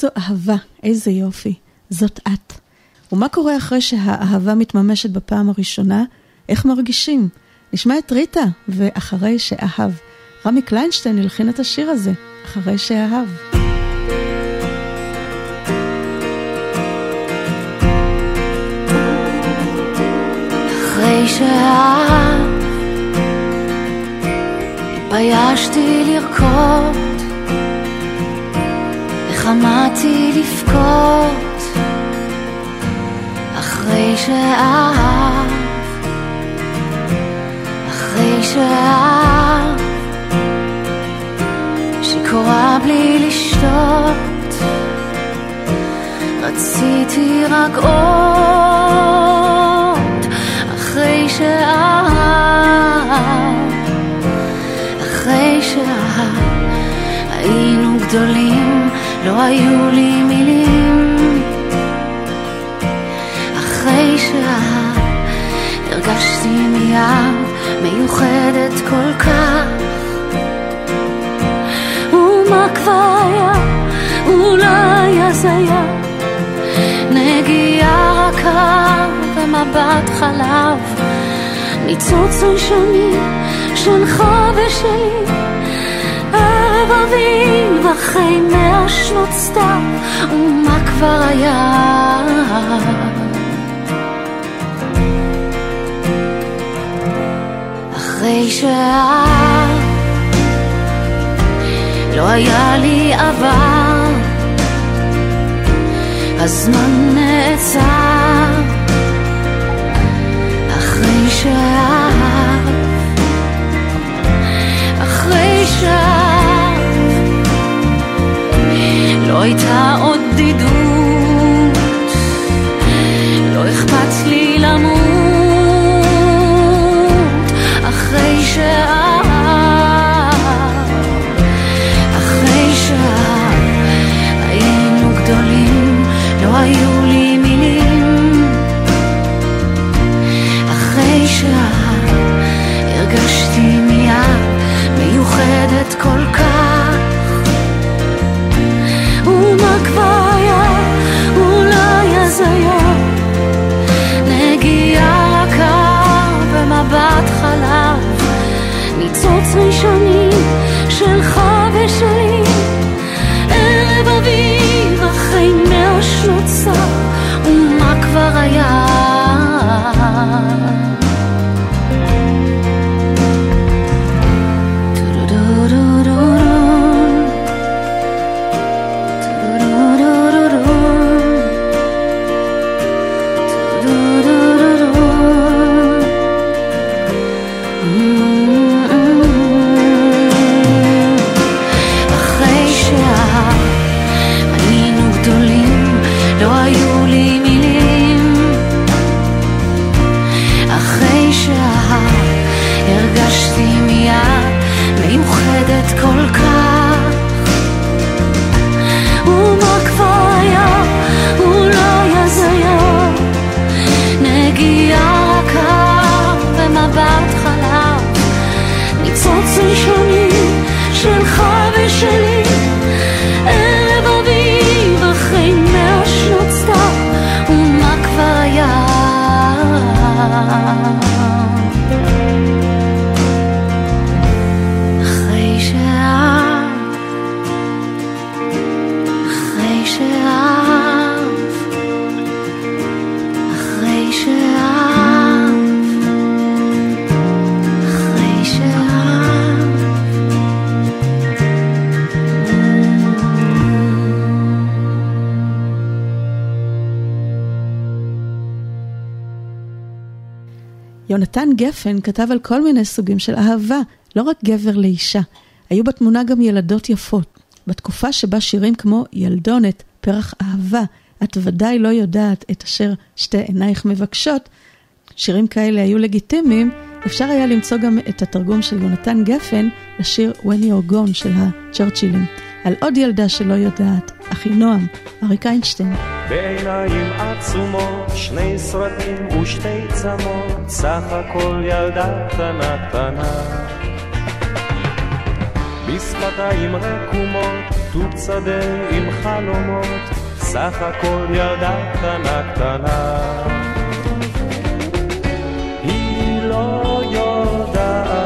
S3: איזו אהבה, איזה יופי. זאת את. ומה קורה אחרי שהאהבה מתממשת בפעם הראשונה? איך מרגישים? נשמע את ריטה, ואחרי שאהב. רמי קליינשטיין הלחין את השיר הזה, אחרי שאהב.
S13: אחרי שאהב, התביישתי לרקוד, החמאתי לבכות, אחרי שאהב, אחרי שאהב, שיכורה בלי לשתות, רציתי רק עוד, אחרי שאהב, אחרי שאהב, היינו גדולים, לא היו לי מילים. אחרי שאהב, הרגשתי מיד מיוחדת כל כך, ומה כבר היה? הזיה, נגיעה רכה ומבט חלב, ניצוץ ראשוני שלך ושלי, אביב אחרי מאה שנות סתיו, ומה כבר היה? אחרי שעה לא היה לי עבר, הזמן נעצר אחרי שעה, אחרי שעה לא הייתה עוד בדידות,
S3: יונתן גפן כתב על כל מיני סוגים של אהבה, לא רק גבר לאישה. היו בתמונה גם ילדות יפות. בתקופה שבה שירים כמו ילדונת, פרח אהבה, את ודאי לא יודעת את אשר שתי עינייך מבקשות, שירים כאלה היו לגיטימיים, אפשר היה למצוא גם את התרגום של יונתן גפן לשיר When You're Gone של הצ'רצ'ילים. על עוד ילדה שלא יודעת, אחינועם, אריק איינשטיין.
S14: בעיניים עצומות, שני סרטים ושתי צמות, סך הכל ילדה קטנה קטנה. בשפתיים רקומות, טוב שדה עם חלומות, סך הכל ילדה קטנה קטנה. היא לא יודעת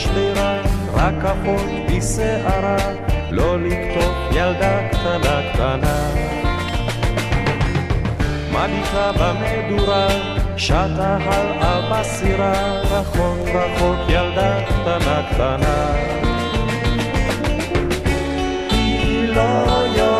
S14: בחלון מול השדרה, רק אחות בשערה, לא לקטוף ילדה קטנה קטנה. מליכה במדורה, שטה הלאה בסירה, רחוק רחוק ילדה קטנה קטנה. היא לא יודעת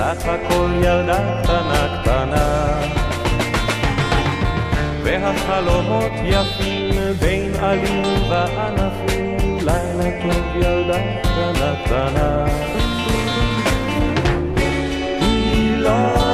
S14: מקווים, סך הכל ילדה קטנה קטנה. והחלומות יפים בין עלים וענפים, לילה טוב ילדה קטנה קטנה. היא לא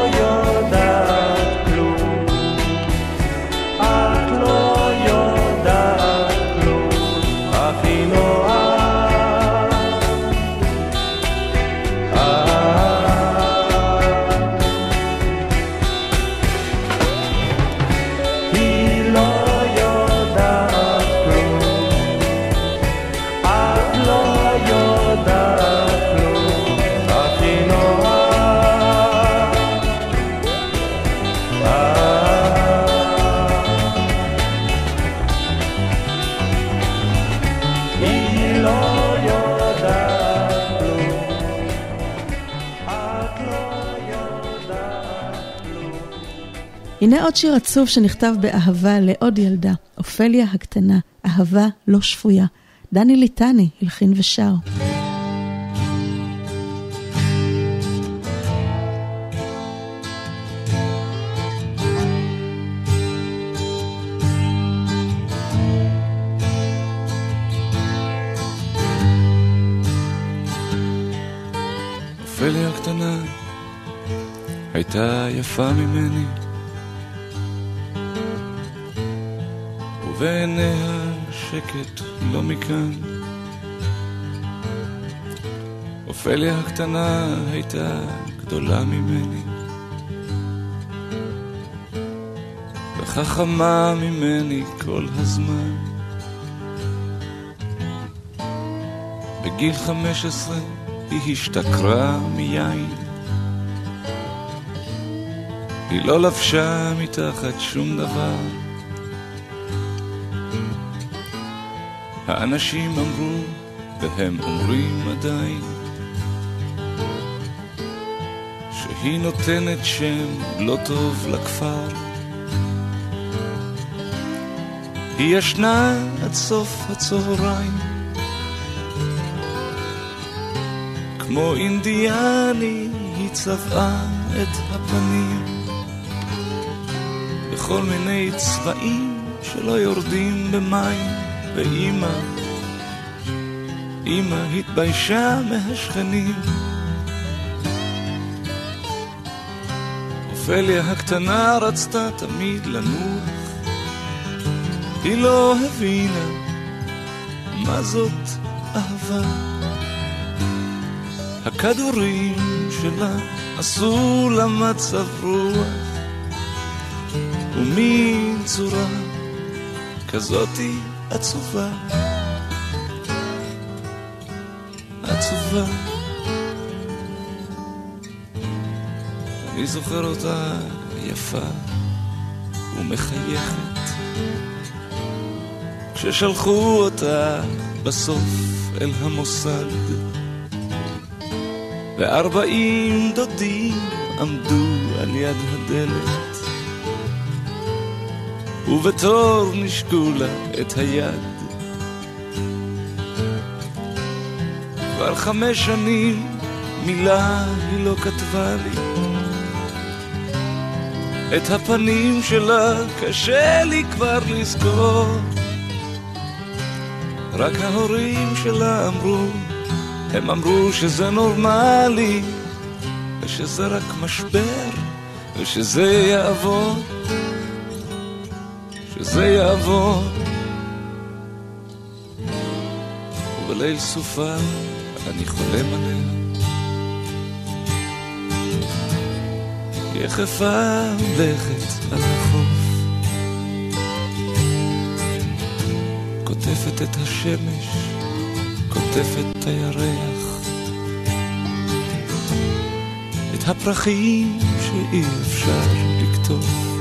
S3: הנה עוד שיר עצוב שנכתב באהבה לעוד ילדה, אופליה הקטנה, אהבה לא שפויה. דני ליטני הלחין ושר.
S15: אופליה הקטנה הייתה יפה ממני ובעיניה שקט לא מכאן. אופליה הקטנה הייתה גדולה ממני. וחכמה ממני כל הזמן. בגיל חמש עשרה היא השתכרה מיין. היא לא לבשה מתחת שום דבר האנשים אמרו, והם אומרים עדיין, שהיא נותנת שם לא טוב לכפר. היא ישנה עד סוף הצהריים, כמו אינדיאני היא צבעה את הפנים, בכל מיני צבעים שלא יורדים במים. ואימא, אימא התביישה מהשכנים. אופליה הקטנה רצתה תמיד לנוח, היא לא הבינה מה זאת אהבה. הכדורים שלה עשו לה מצב רוח, ומין צורה כזאתי עצובה, עצובה. אני זוכר אותה יפה ומחייכת, כששלחו אותה בסוף אל המוסד, וארבעים דודים עמדו על יד הדלת. ובתור נשקו לה את היד. כבר חמש שנים מילה היא לא כתבה לי. את הפנים שלה קשה לי כבר לזכור. רק ההורים שלה אמרו, הם אמרו שזה נורמלי, ושזה רק משבר, ושזה יעבור. שזה יעבור. ובליל סופה אני חולם עליה. יחפה הולכת על החוף, קוטפת את השמש, קוטפת את הירח, את הפרחים שאי אפשר לקטוף.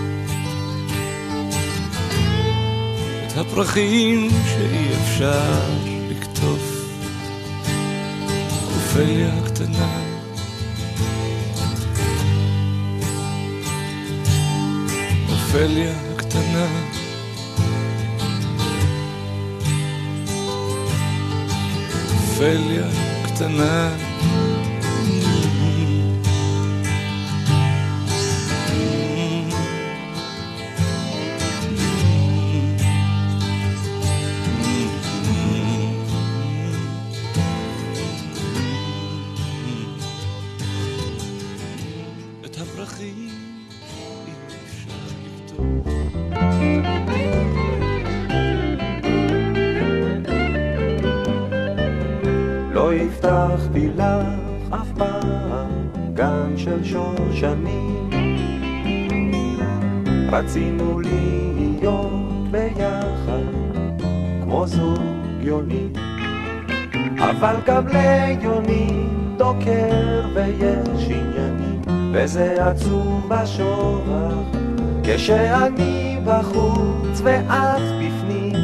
S15: הפרחים שאי אפשר לקטוף. אופליה הקטנה, אופליה הקטנה, אופליה אופליה
S14: רצינו להיות ביחד כמו זוג יוני. אבל גם ליוני דוקר ויש עניינים וזה עצוב בשורח כשאני בחוץ ואת בפנים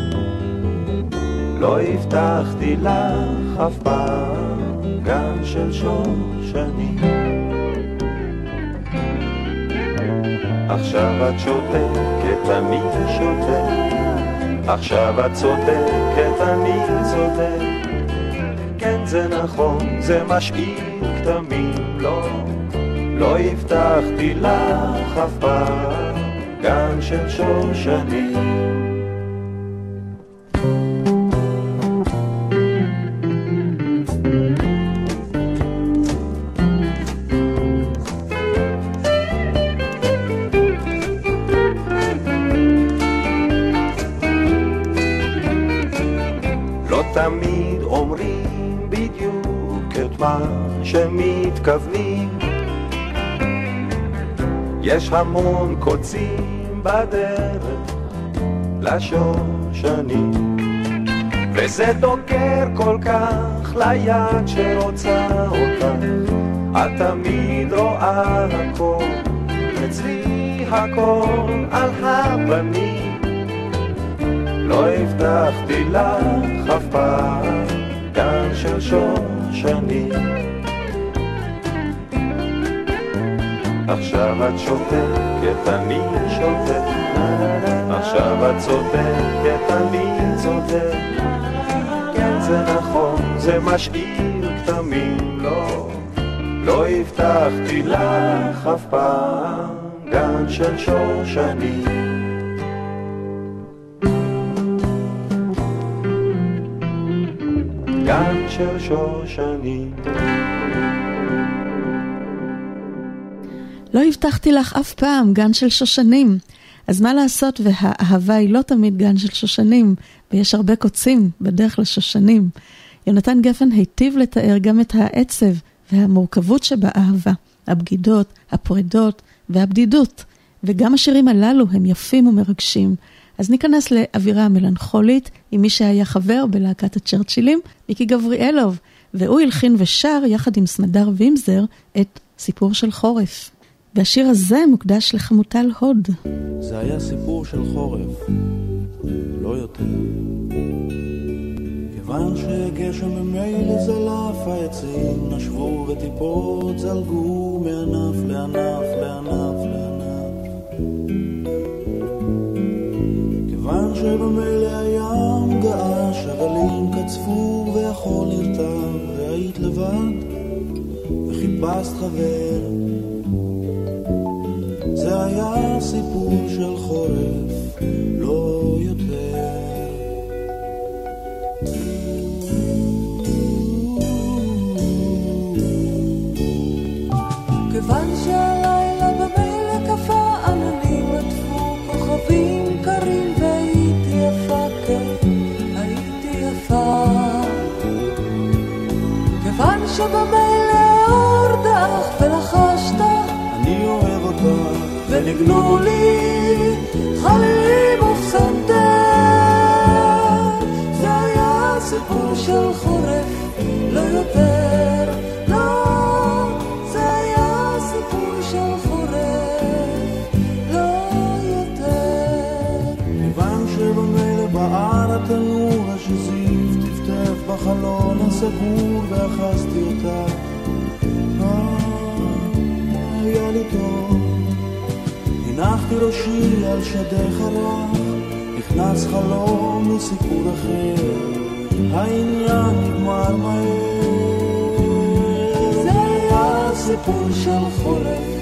S14: לא הבטחתי לך אף פעם גן של עכשיו את שותקת, אני שותק. עכשיו את צודקת, אני צודק. כן זה נכון, זה משאיר כתמים, לא, לא הבטחתי לך אף פעם גן של שושנים. יש המון קוצים בדרך לשושנים. וזה דוקר כל כך ליד שרוצה אותך את תמיד רואה הכל אצלי הכל על הפנים. לא הבטחתי לך אף פעם גן של שושנים. עכשיו את שותקת, אני שותק. עכשיו את צודקת, אני צודק. כן זה נכון, זה משאיר כתמים, לא, לא הבטחתי לך אף פעם גן של שושנים. גן של שושנים.
S3: הבטחתי לך אף פעם גן של שושנים. אז מה לעשות והאהבה היא לא תמיד גן של שושנים, ויש הרבה קוצים בדרך לשושנים. יונתן גפן היטיב לתאר גם את העצב והמורכבות שבאהבה, הבגידות, הפרידות והבדידות. וגם השירים הללו הם יפים ומרגשים. אז ניכנס לאווירה המלנכולית עם מי שהיה חבר בלהקת הצ'רצ'ילים, מיקי גבריאלוב, והוא הלחין ושר יחד עם סמדר וימזר את סיפור של חורף. והשיר הזה מוקדש לחמוטל הוד.
S16: זה היה סיפור של חורף, לא יותר. כיוון שגשם ממילא זלף, העצים נשבו וטיפות זלגו מענף לענף לענף לענף. כיוון שבמילא הים געש, הגלים קצפו והחול נרטב, והיית לבד, וחיפשת חבר. זה היה סיפור של חורף, לא יותר.
S17: כיוון שהלילה במילא קפא עננים עטפו כוכבים קרים והייתי יפה, כן, הייתי יפה. כיוון שבמילא וניגנו לי חלילים ופסנתר. זה היה סיפור של חורף, לא יותר. לא, זה היה סיפור של חורף, לא יותר.
S16: כיוון שבמילא בער התנור השזיף טפטף בחלון הסגור ואחזתי אותה. הנחתי ראשי על שדך הרך, נכנס חלום מסיפור אחר, העניין נגמר מהר.
S7: זה היה סיפור של חורף,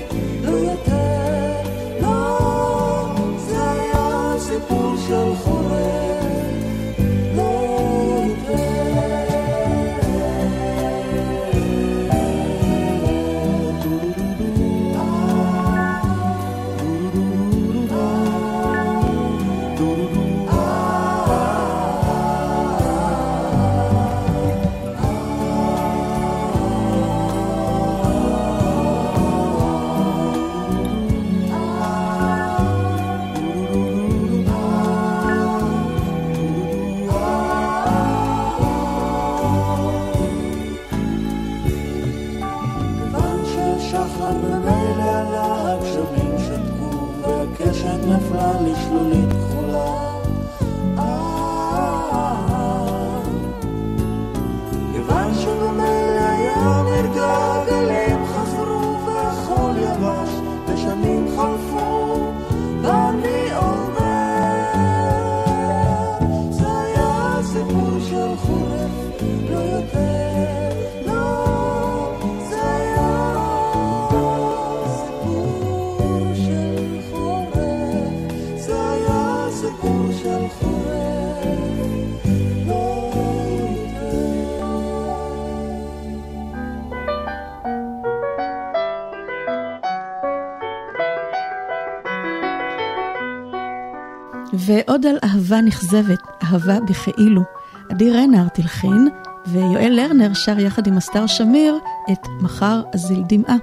S3: ועוד על אהבה נכזבת, אהבה בכאילו. עדי רנר תלחין, ויואל לרנר שר יחד עם אסתר שמיר את מחר אזיל דמעה.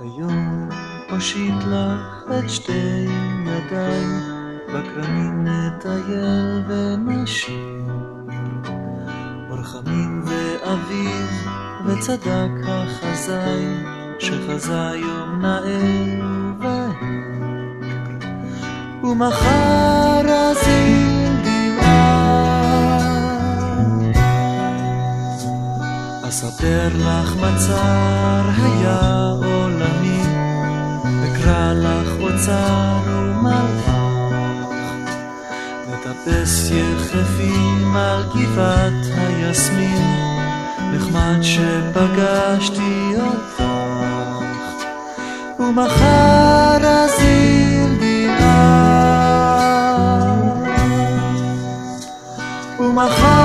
S18: היום אושיט לך את שתי ידיים, בכרמים נטייל ונשיר. אור חמים ואביב, וצדק החזאי, שחזה יום נאה ובהיר. ומחר אזיל דמעה. אספר לך מה צר היה עולמי, אקרא לך אוצר ומלאך, נטפס יחפים על גבעת היסמין, נחמד שפגשתי אותך, ומחר אזיל ומחר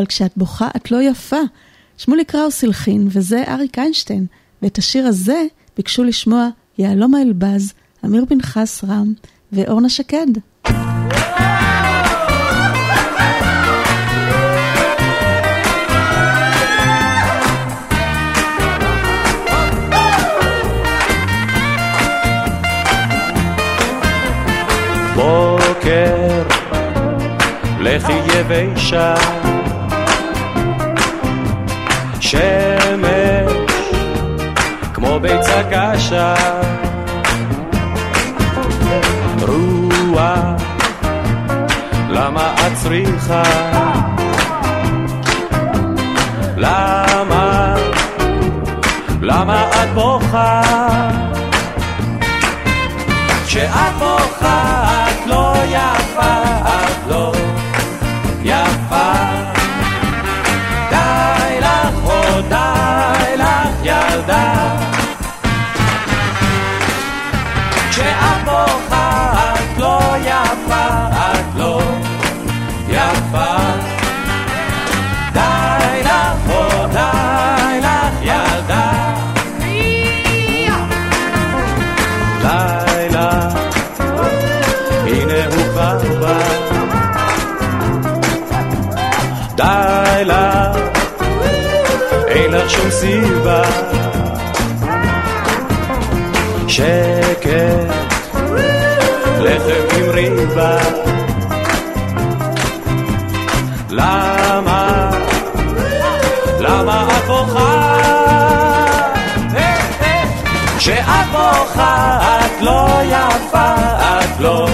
S3: אבל כשאת בוכה את לא יפה. שמולי קראוס הלחין, וזה אריק איינשטיין. ואת השיר הזה ביקשו לשמוע יהלומה אלבז, אמיר פנחס רם ואורנה שקד.
S14: בוקר, לכי יבשה, שמש כמו ביצה קשה רוח למה את צריכה? למה? למה את בוכה? כשאת בוכה את לא יפה, סיבה. שקט, לחם עם ריבה. למה, למה את בוכה? כשאת בוכה את לא יפה, את לא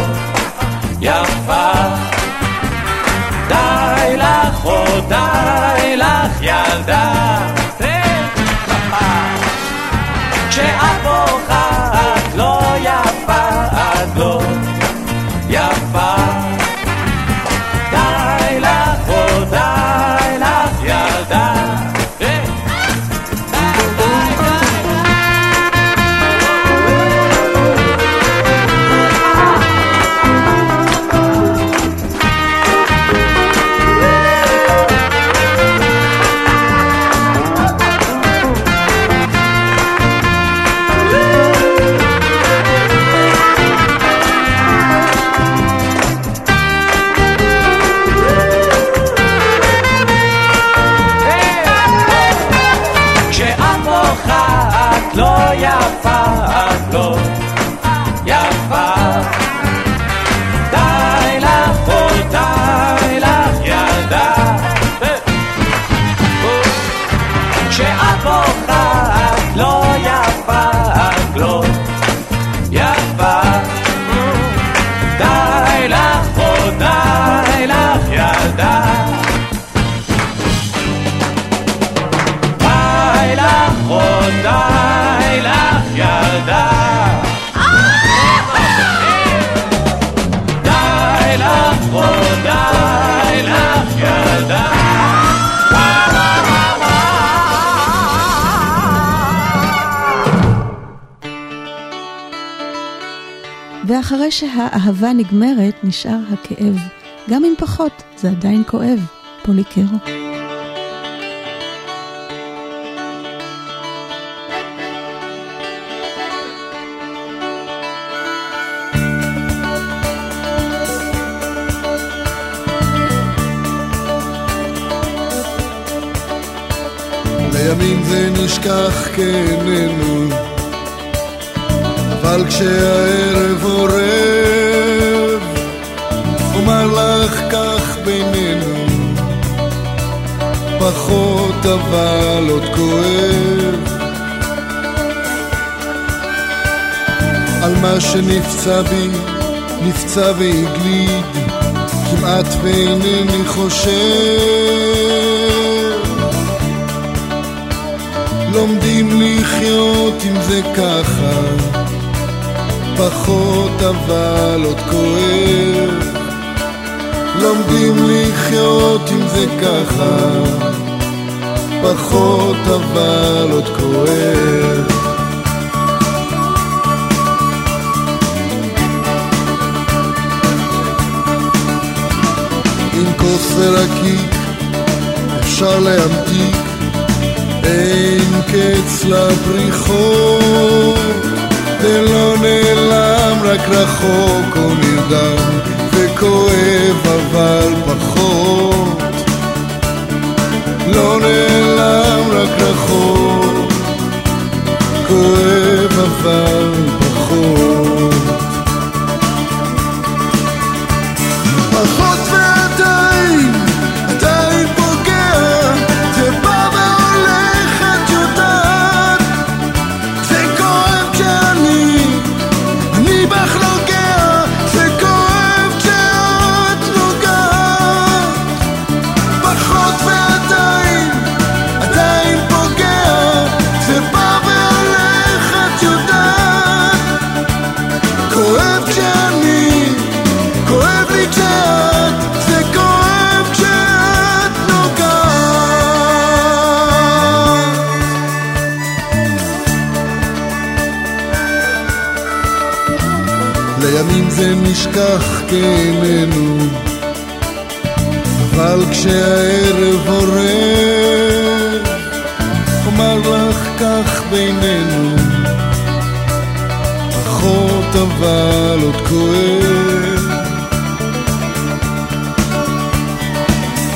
S3: ואחרי שהאהבה נגמרת, נשאר הכאב. גם אם פחות, זה עדיין כואב. פוליקרו.
S19: לימים זה נשכח כאיננו, אבל כשהערב עורב, אומר לך כך בינינו, פחות אבל עוד כואב. על מה שנפצע בי, נפצע והגליד, כמעט ואינני חושב. לומדים לחיות עם זה ככה, פחות אבל עוד כואב. לומדים לחיות עם זה ככה, פחות אבל עוד כואב. עם כוס ורקיק אפשר להמתיק אין קץ לבריחות, זה לא נעלם, רק רחוק או נרדם, וכואב אבל פחות. לא נעלם, רק רחוק, כואב אבל פחות. כך כאיננו, אבל כשהערב עורב, אומר לך כך בינינו, פחות אבל עוד כואב.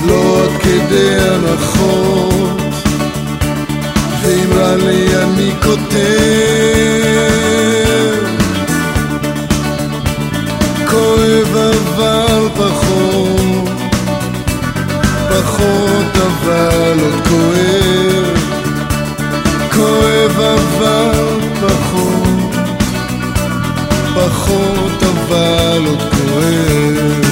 S19: לא עד כדי הנחות, ואם רע לי אני כותב. כואב אבל פחות, פחות אבל עוד כואב, כואב אבל פחות, פחות אבל עוד כואב.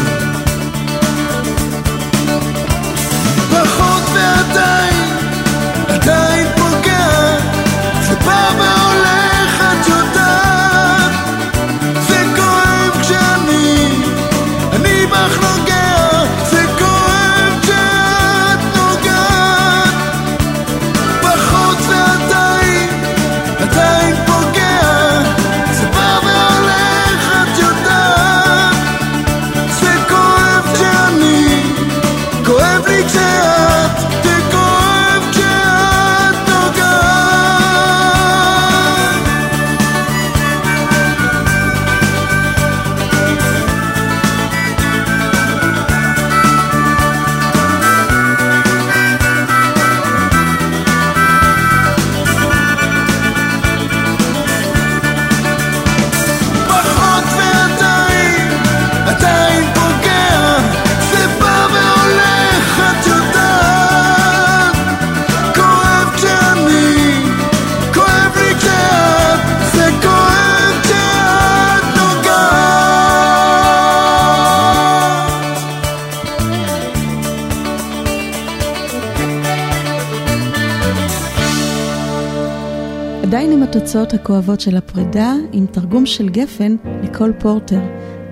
S7: התוצאות הכואבות של הפרידה, עם תרגום של גפן לקול פורטר.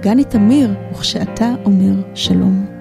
S7: גני תמיר, וכשאתה אומר שלום.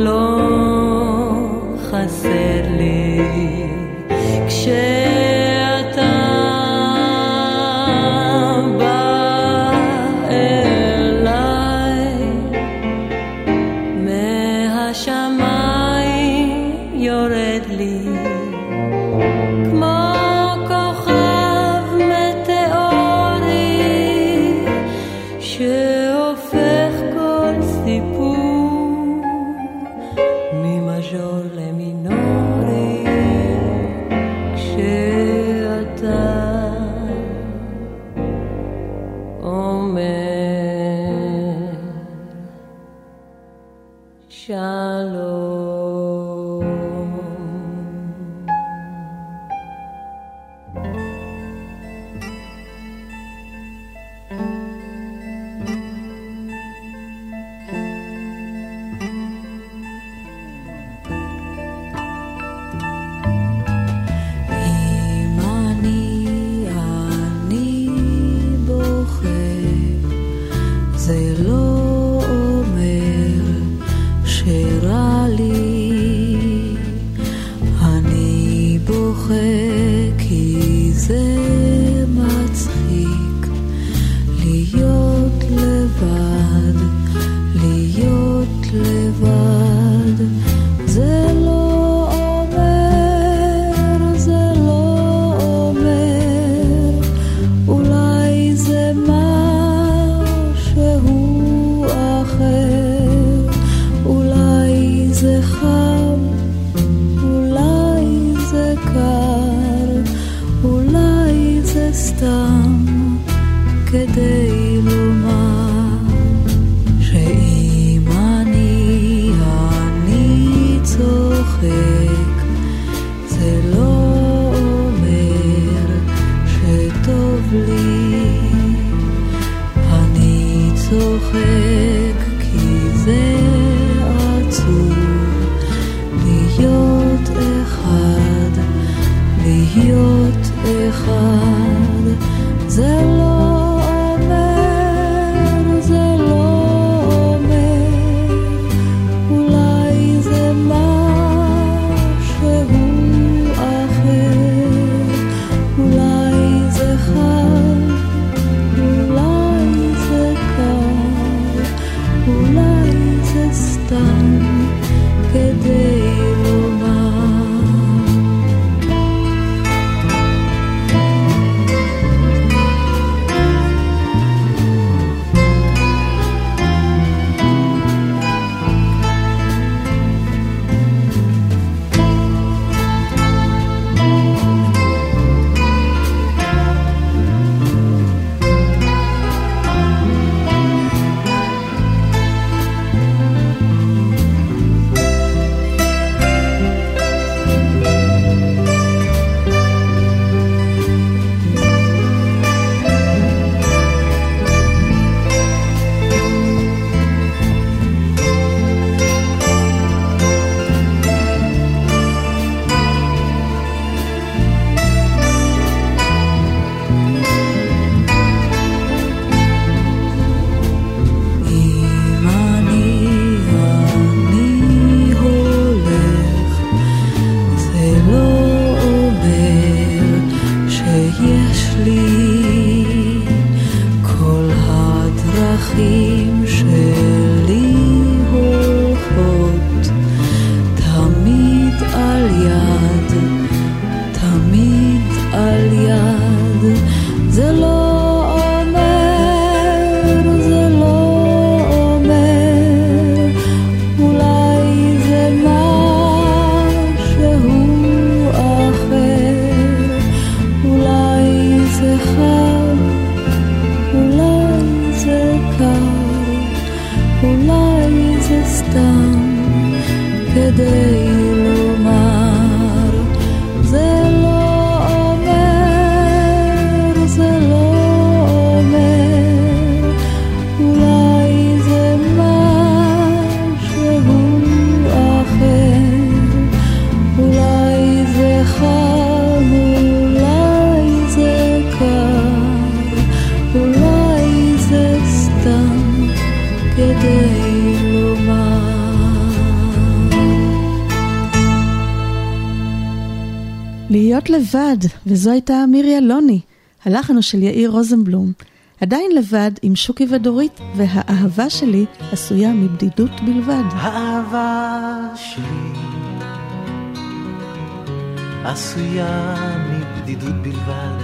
S20: לא חסר לי. כשאתה
S3: וזו הייתה מירי אלוני. הלחן של יאיר רוזנבלום. עדיין לבד עם שוקי ודורית, והאהבה שלי עשויה מבדידות בלבד.
S21: האהבה שלי עשויה מבדידות בלבד,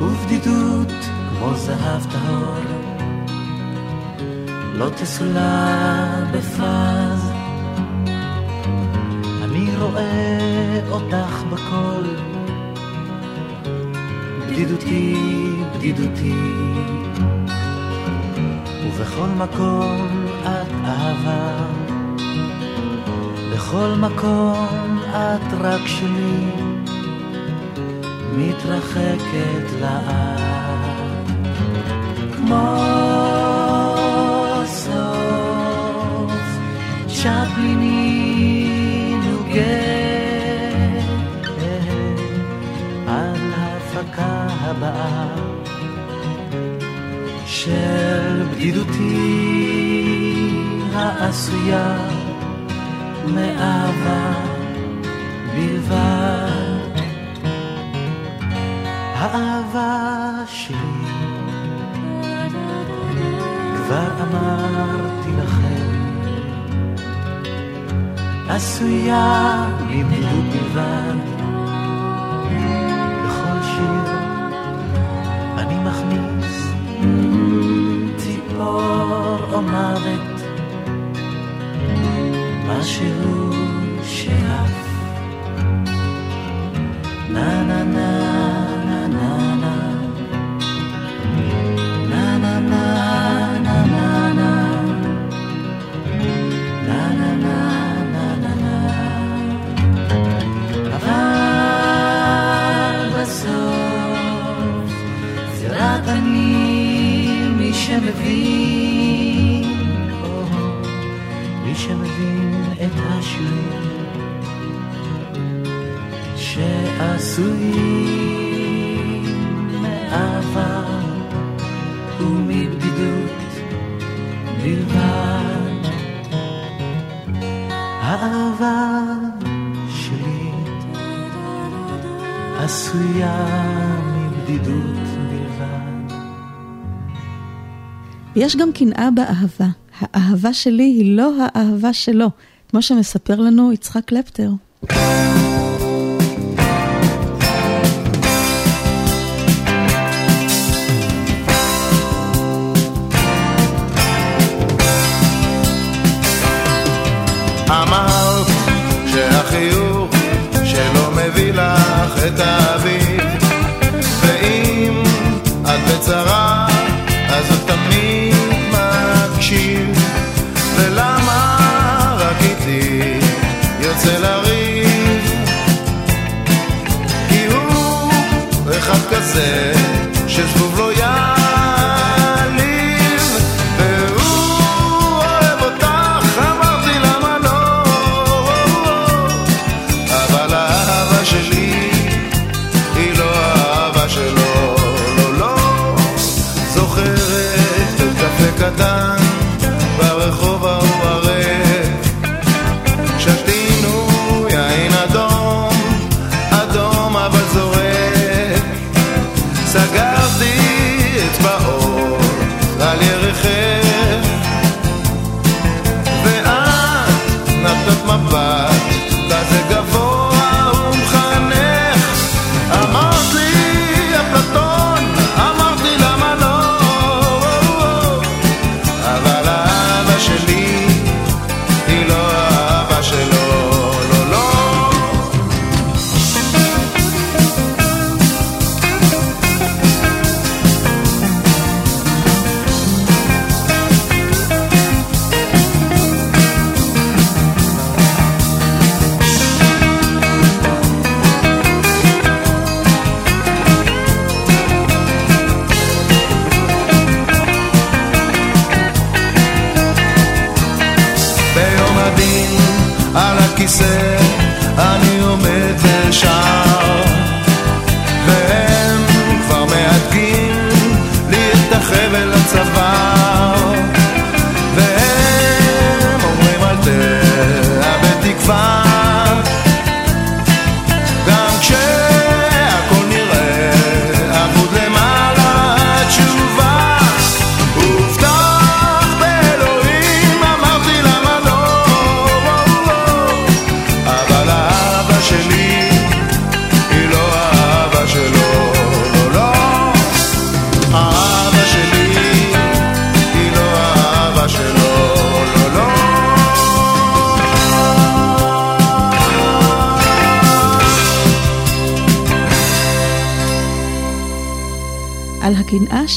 S21: ובדידות כמו זהב טהור, לא תסולא בפז. רואה אותך בכל, בדידותי, בדידותי, ובכל מקום את אהבה, בכל מקום את רק שלי, מתרחקת לאט, כמו סוף צ'פליני של בדידותי העשויה מאהבה בלבד. האהבה שלי, כבר אמרתי לכם, עשויה מבדידות בלבד. אור או מוות, משהו שאף. נה נה נה שמבין, oh, מי שמבין את השיר שעשוי
S3: יש גם קנאה באהבה. האהבה שלי היא לא האהבה שלו, כמו שמספר לנו יצחק קלפטר.
S8: אמרת שהחיוך שלא מביא לך את האביב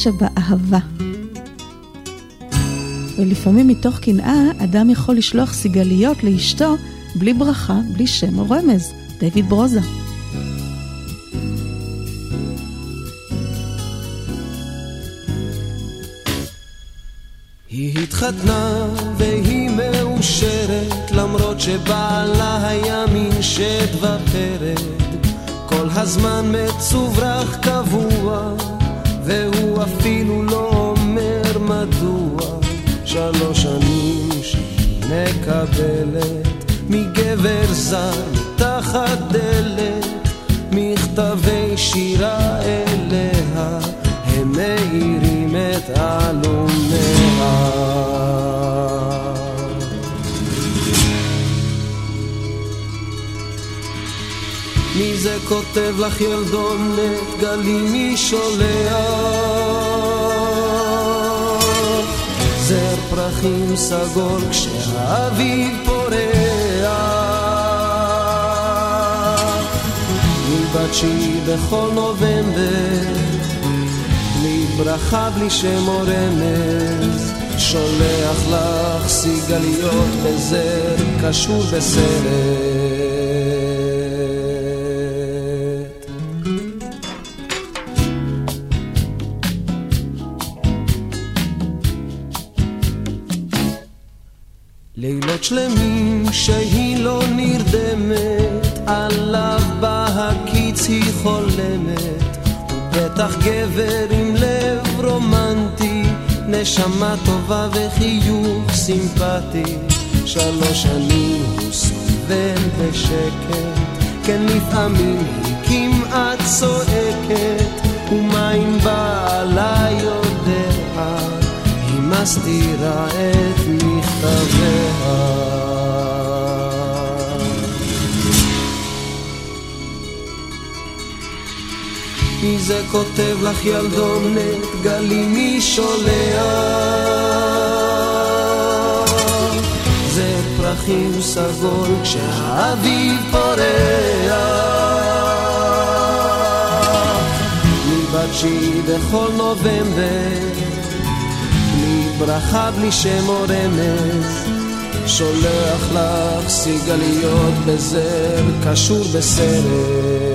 S3: הקנאה שבאהבה. ולפעמים מתוך קנאה, אדם יכול לשלוח סיגליות לאשתו בלי ברכה, בלי שם או רמז. דיוויד ברוזה.
S4: היא התחתנה והיא מאושרת למרות שבעלה היה מין שד ופרד כל הזמן מצוברח מקבלת מגבר זר מתחת דלת מכתבי שירה אליה הם מאירים את עלומיה מי זה כותב לך ילדונת גלים מי שולח זר פרחים סגול כשהאביב פורח מבתשי בכל נובמבר בלי ברכה בלי שם או רמז. שולח לך סיגליות בזר קשור בסרט שלמים שהיא לא נרדמת, עליו בהקיץ היא חולמת. בטח גבר עם לב רומנטי, נשמה טובה וחיוך סימפטי. שלוש שנים הוא סובל בשקט, כן לפעמים היא כמעט צועקת, ומה אם בעלה יודע? היא מסתירה את מכתביה. מי זה כותב לך ילדונת, גלי מי שולח? זה פרחים סגול כשהאביב פורח. מבתשי בכל נובמבר ברכה, בלי שם או רמז, שולח לך סיגליות בזר, קשור בסרט.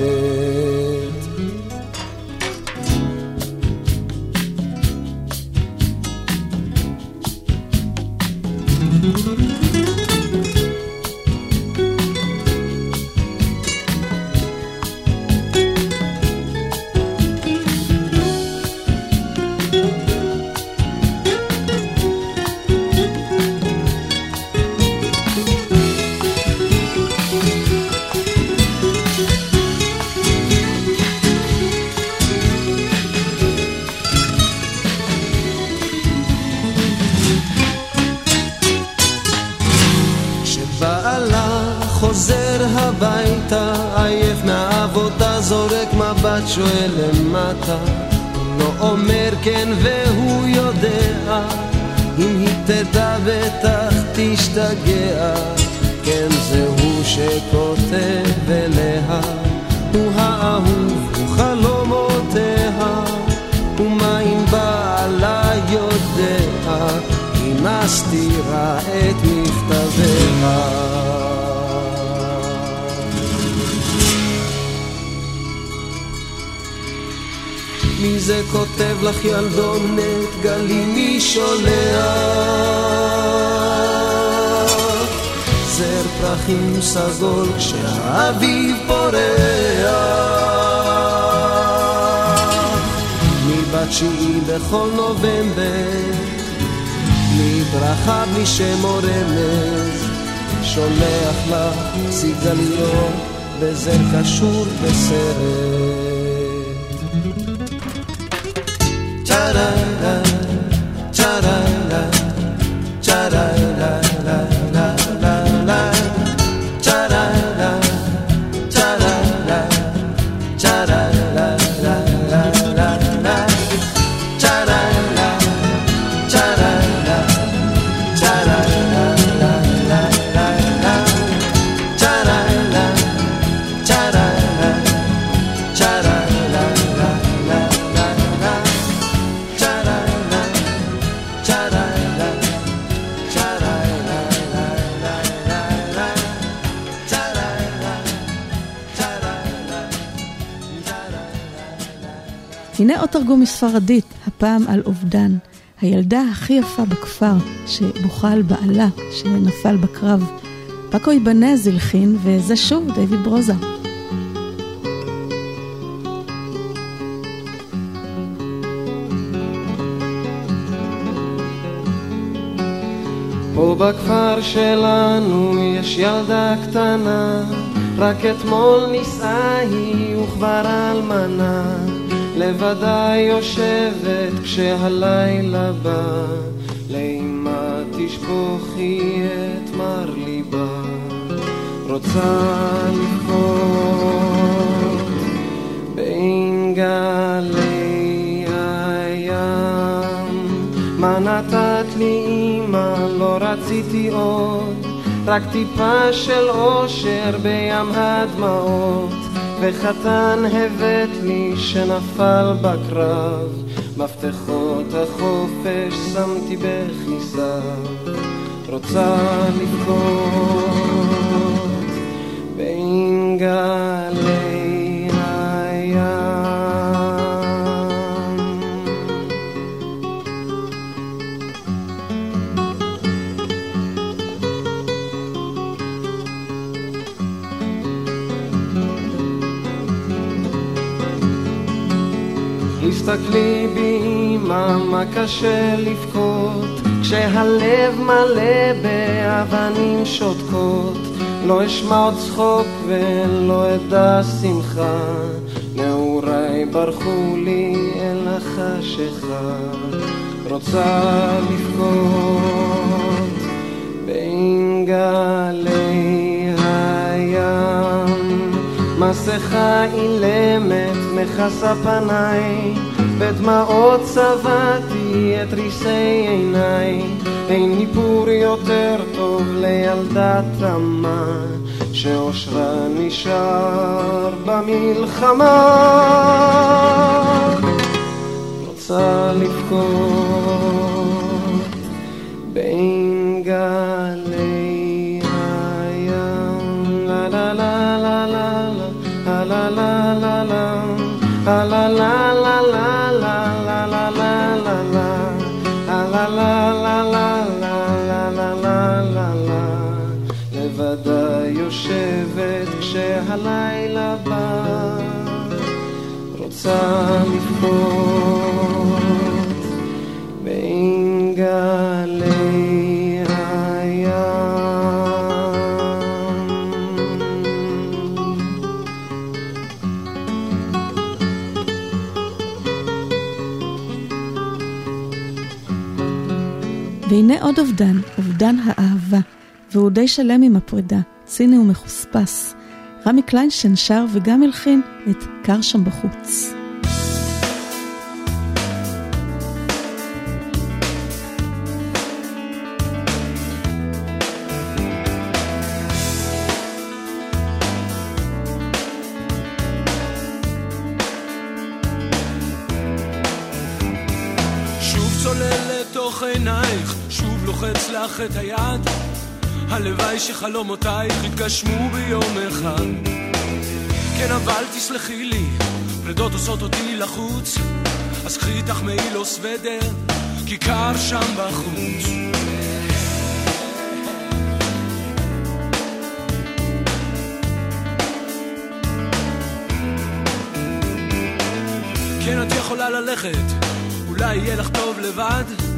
S4: שואל למטה. לא אומר כן והוא לך ילדונת, גלי מי שולח? זר פרחים סגול כשהאביב פורח. בתשיעי בכל נובמבר, בלי ברכה, בלי שם או רמז, שולח לך סיגליות וזר קשור בסרט.
S3: nada. תרגום מספרדית, הפעם על אובדן. הילדה הכי יפה בכפר, שבוכה על בעלה, שנפל בקרב. פאקו איבנז הלחין, וזה שוב דיוויד ברוזה.
S4: פה בכפר שלנו יש ילדה קטנה, רק אתמול נישאה היא וכבר אלמנה, לבדה יושבת כשהלילה בא, לאמא תשפוכי את מר ליבה, רוצה לבכות בין גלי הים, מה נתת לי אמא, לא רציתי עוד, רק טיפה של אושר בים הדמעות, וחתן הבאת לי שנפל בקרב, מפתחות החופש שמתי בכיסה, רוצה לבכות בין גלי הסתכלי בי אמא, מה קשה לבכות. כשהלב מלא באבנים שותקות לא אשמע עוד צחוק ולא אדע שמחה. נעוריי ברחו לי אל החשיכה. רוצה לבכות. בין גלי הים. מסכה אילמת מכסה פניי בדמעות צבעתי את ריסי עיניי. אין היפור יותר טוב לילדה תמה שאושרה נשאר במלחמה. רוצה לבכות כשהלילה בא רוצה לבכות בין גלי
S3: והנה עוד אובדן, אובדן האהבה, והוא די שלם עם הפרידה, ציני ומחוספס. רמי קליינשטיין שר וגם הלחין את "קר שם בחוץ".
S15: שחלומותייך יתגשמו ביום אחד. כן, אבל תסלחי לי, פרדות עושות אותי לחוץ. אז קחי איתך מעיל או סוודר, כי קר שם בחוץ. כן, את יכולה ללכת, אולי יהיה לך טוב לבד.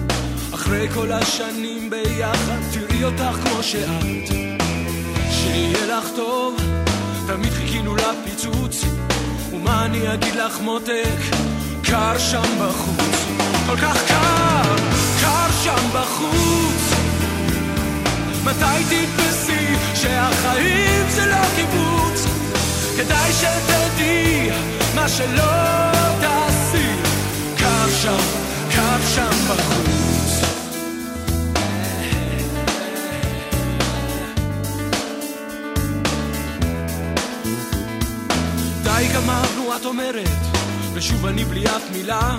S15: אחרי כל השנים ביחד, תראי אותך כמו שאת. שיהיה לך טוב, תמיד חיכינו לפיצוץ. ומה אני אגיד לך מותק, קר שם בחוץ. כל כך קר, קר שם בחוץ. מתי תתפסי שהחיים זה לא קיבוץ? כדאי שתדעי מה שלא תעשי. קר שם, קר שם בחוץ. די גמרנו, את אומרת, ושוב אני בלי אף מילה.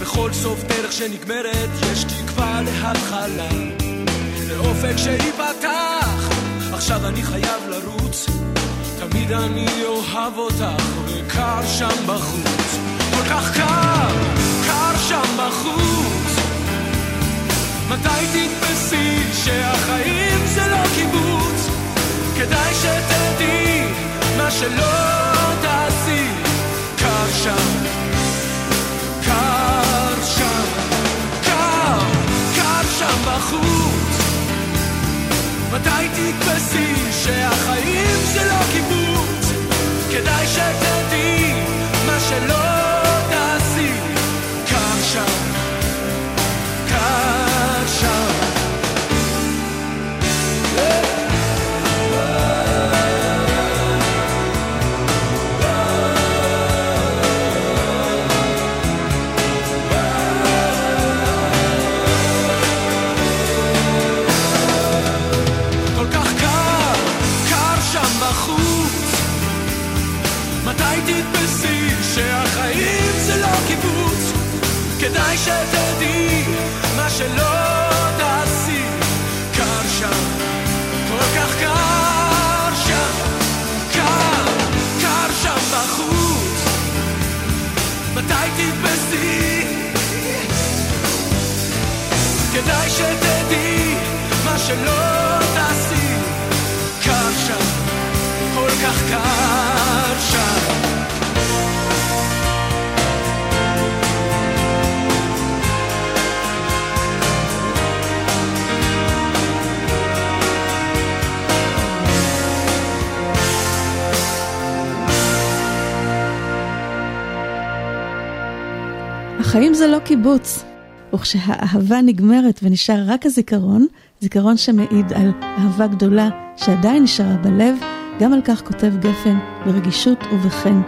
S15: בכל סוף דרך שנגמרת, יש תקווה להתחלה. לאופק שייפתח, עכשיו אני חייב לרוץ. תמיד אני אוהב אותך, וקר שם בחוץ. כל כך קר, קר שם בחוץ. מתי תתפסי שהחיים זה לא קיבוץ? כדאי שתדעי מה שלא שהחיים זה לא קיבוץ? כדאי שתדעי מה שלא שהחיים זה לא קיבוץ? כדאי שתדעי מה שלא
S3: החיים זה לא קיבוץ, וכשהאהבה נגמרת ונשאר רק הזיכרון, זיכרון שמעיד על אהבה גדולה שעדיין נשארה בלב, גם על כך כותב גפן ברגישות ובחן.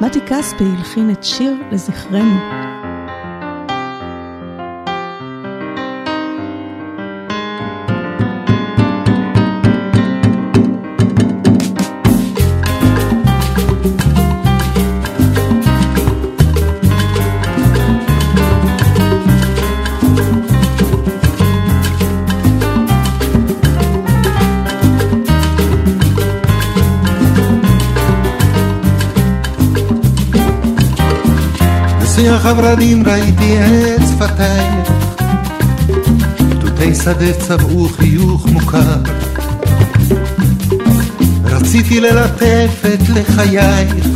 S3: מתי כספי הלחין את שיר לזכרנו.
S22: הורדים ראיתי את שפתייך, תותי שדה צבעו חיוך מוכר. רציתי ללטף את לחייך,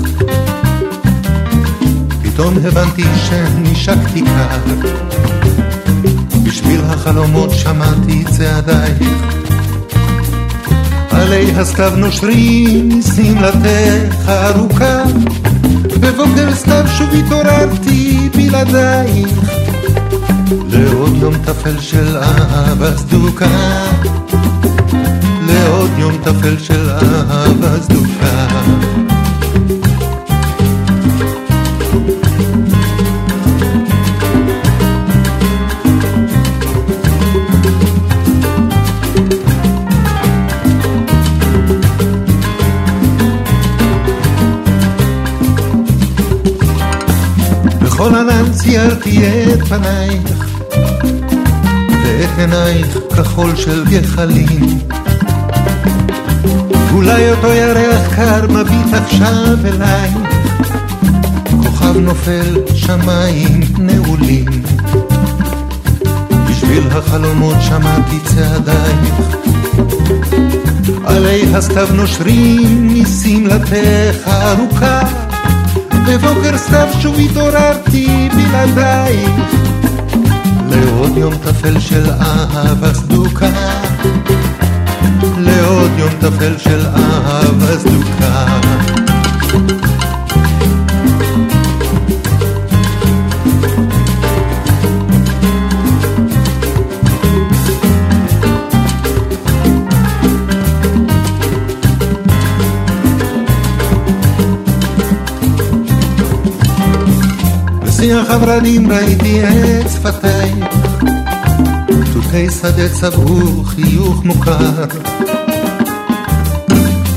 S22: פתאום הבנתי שנשקתי קר. בשביל החלומות שמעתי צעדייך, עלי הסתיו נושרים שמלתך ארוכה. בבוקר סתיו שוב התעוררתי בלעדייך לעוד יום טפל של אהבה סדוקה. לעוד יום טפל של אהבה סדוקה ציירתי את פנייך ואת עינייך כחול של גחלים. אולי אותו ירח קר מביט עכשיו אלייך כוכב נופל שמיים נעולים. בשביל החלומות שמעתי צעדייך עלי הסתיו נושרים משמלתך ארוכה בבוקר סתיו שוב התעוררתי בלעדייך לעוד יום טפל של אהבה סדוקה. לעוד יום טפל של אהבה סדוקה הורדים ראיתי את שפתייך, תותי שדה צבעו חיוך מוכר.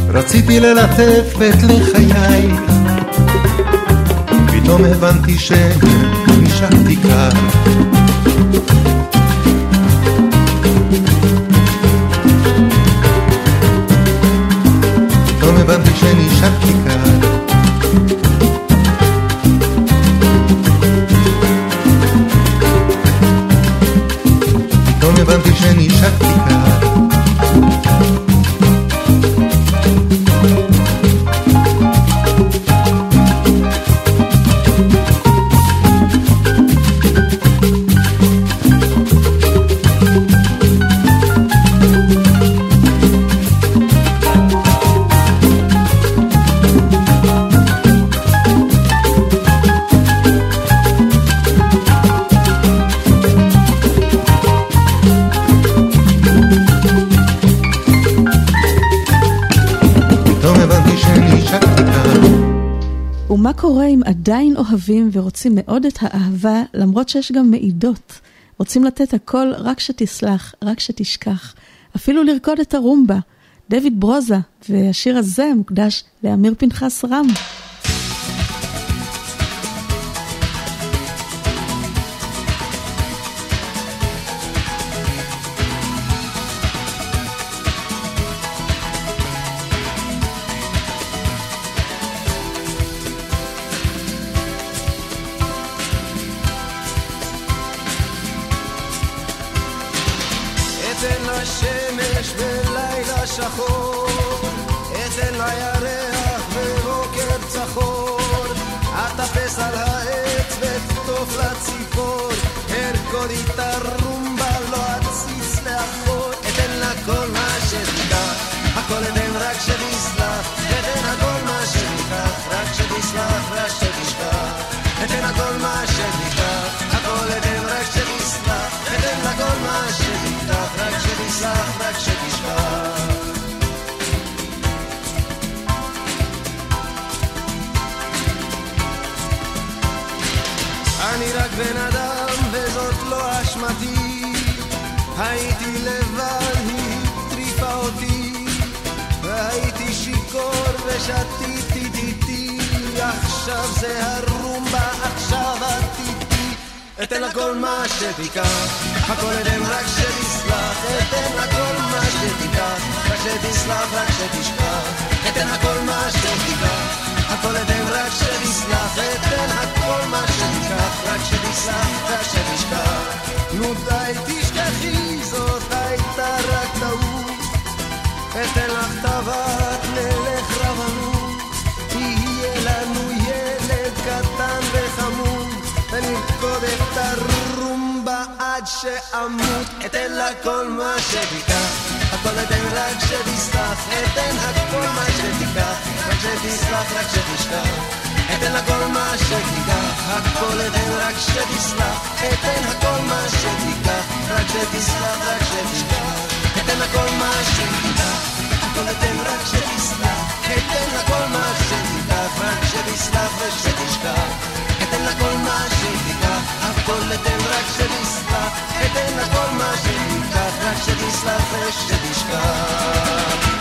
S22: רציתי ללטף את לחייך, פתאום הבנתי שנשארתי קר. פתאום הבנתי שנשארתי קר.
S12: עדיין אוהבים ורוצים מאוד את האהבה, למרות שיש גם מעידות? רוצים לתת הכל רק שתסלח, רק שתשכח. אפילו לרקוד את הרומבה. דויד ברוזה, והשיר הזה מוקדש לאמיר פנחס רם.
S4: שאמות אתן לה כל מה שתיקח הכל אתן רק שתסלח אתן הכל מה שתיקח רק שתסלח רק שתשכח. אתן לה כל מה שתיקח הכל אתן רק שתסלח אתן הכל מה שתיקח רק שתסלח רק שתשכח. אתן לה כל מה שתיקח הכל אתן רק שתסלח אתן לה כל מה שתיקח רק שתסלח ושתשכח אתן לה כל מה שתיקח הכל אתן רק שתסלח אתן לה כל מה שתיקח רק שתסלח ושתשכח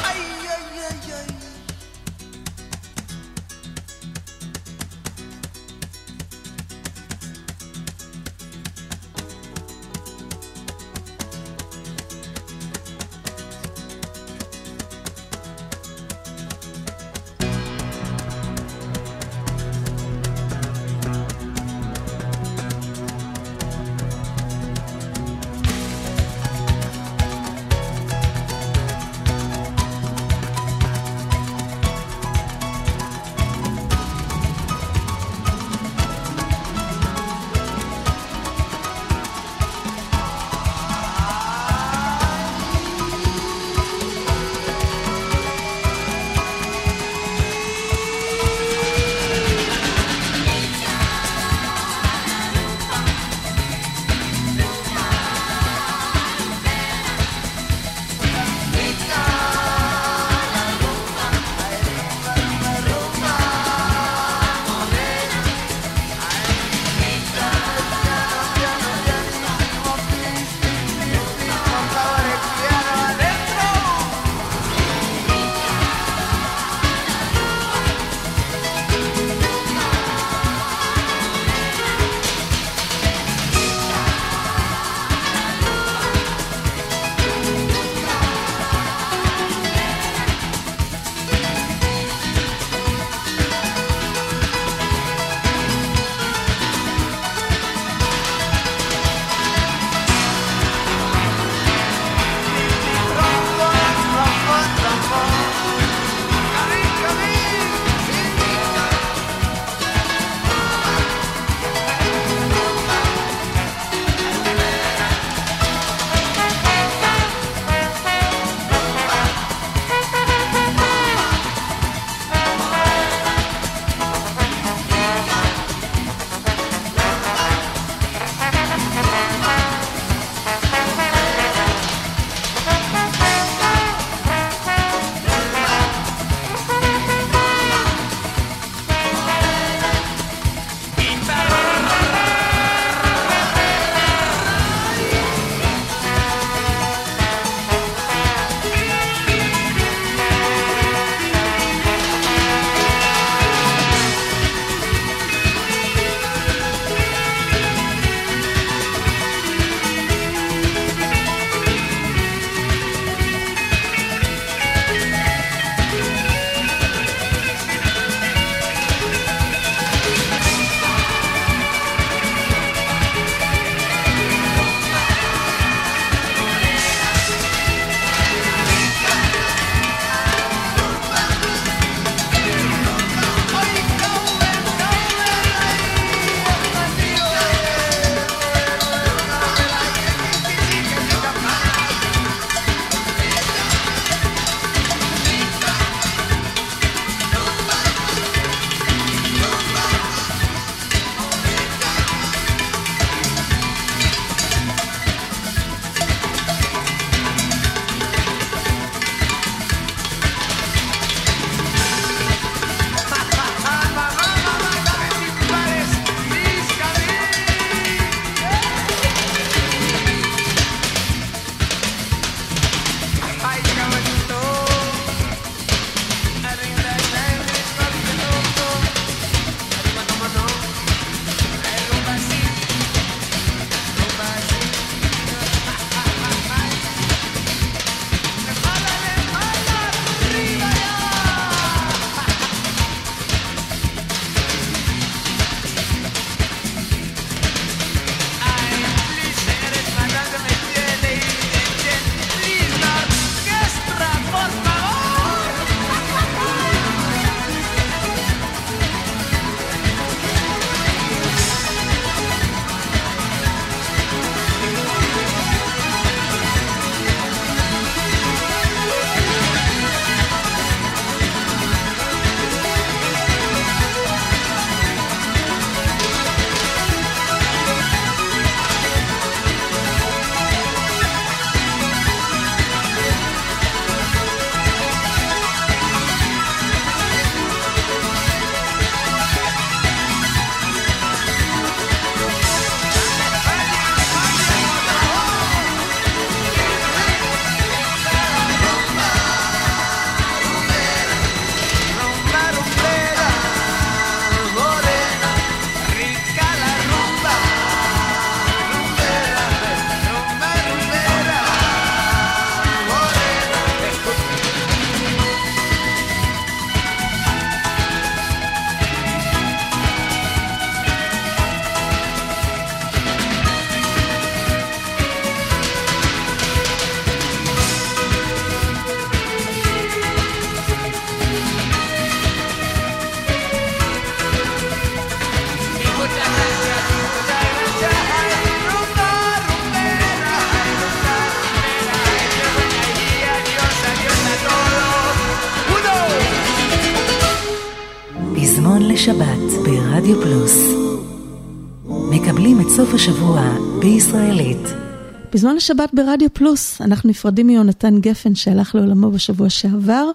S3: בזמן השבת ברדיו פלוס אנחנו נפרדים מיונתן גפן שהלך לעולמו בשבוע שעבר,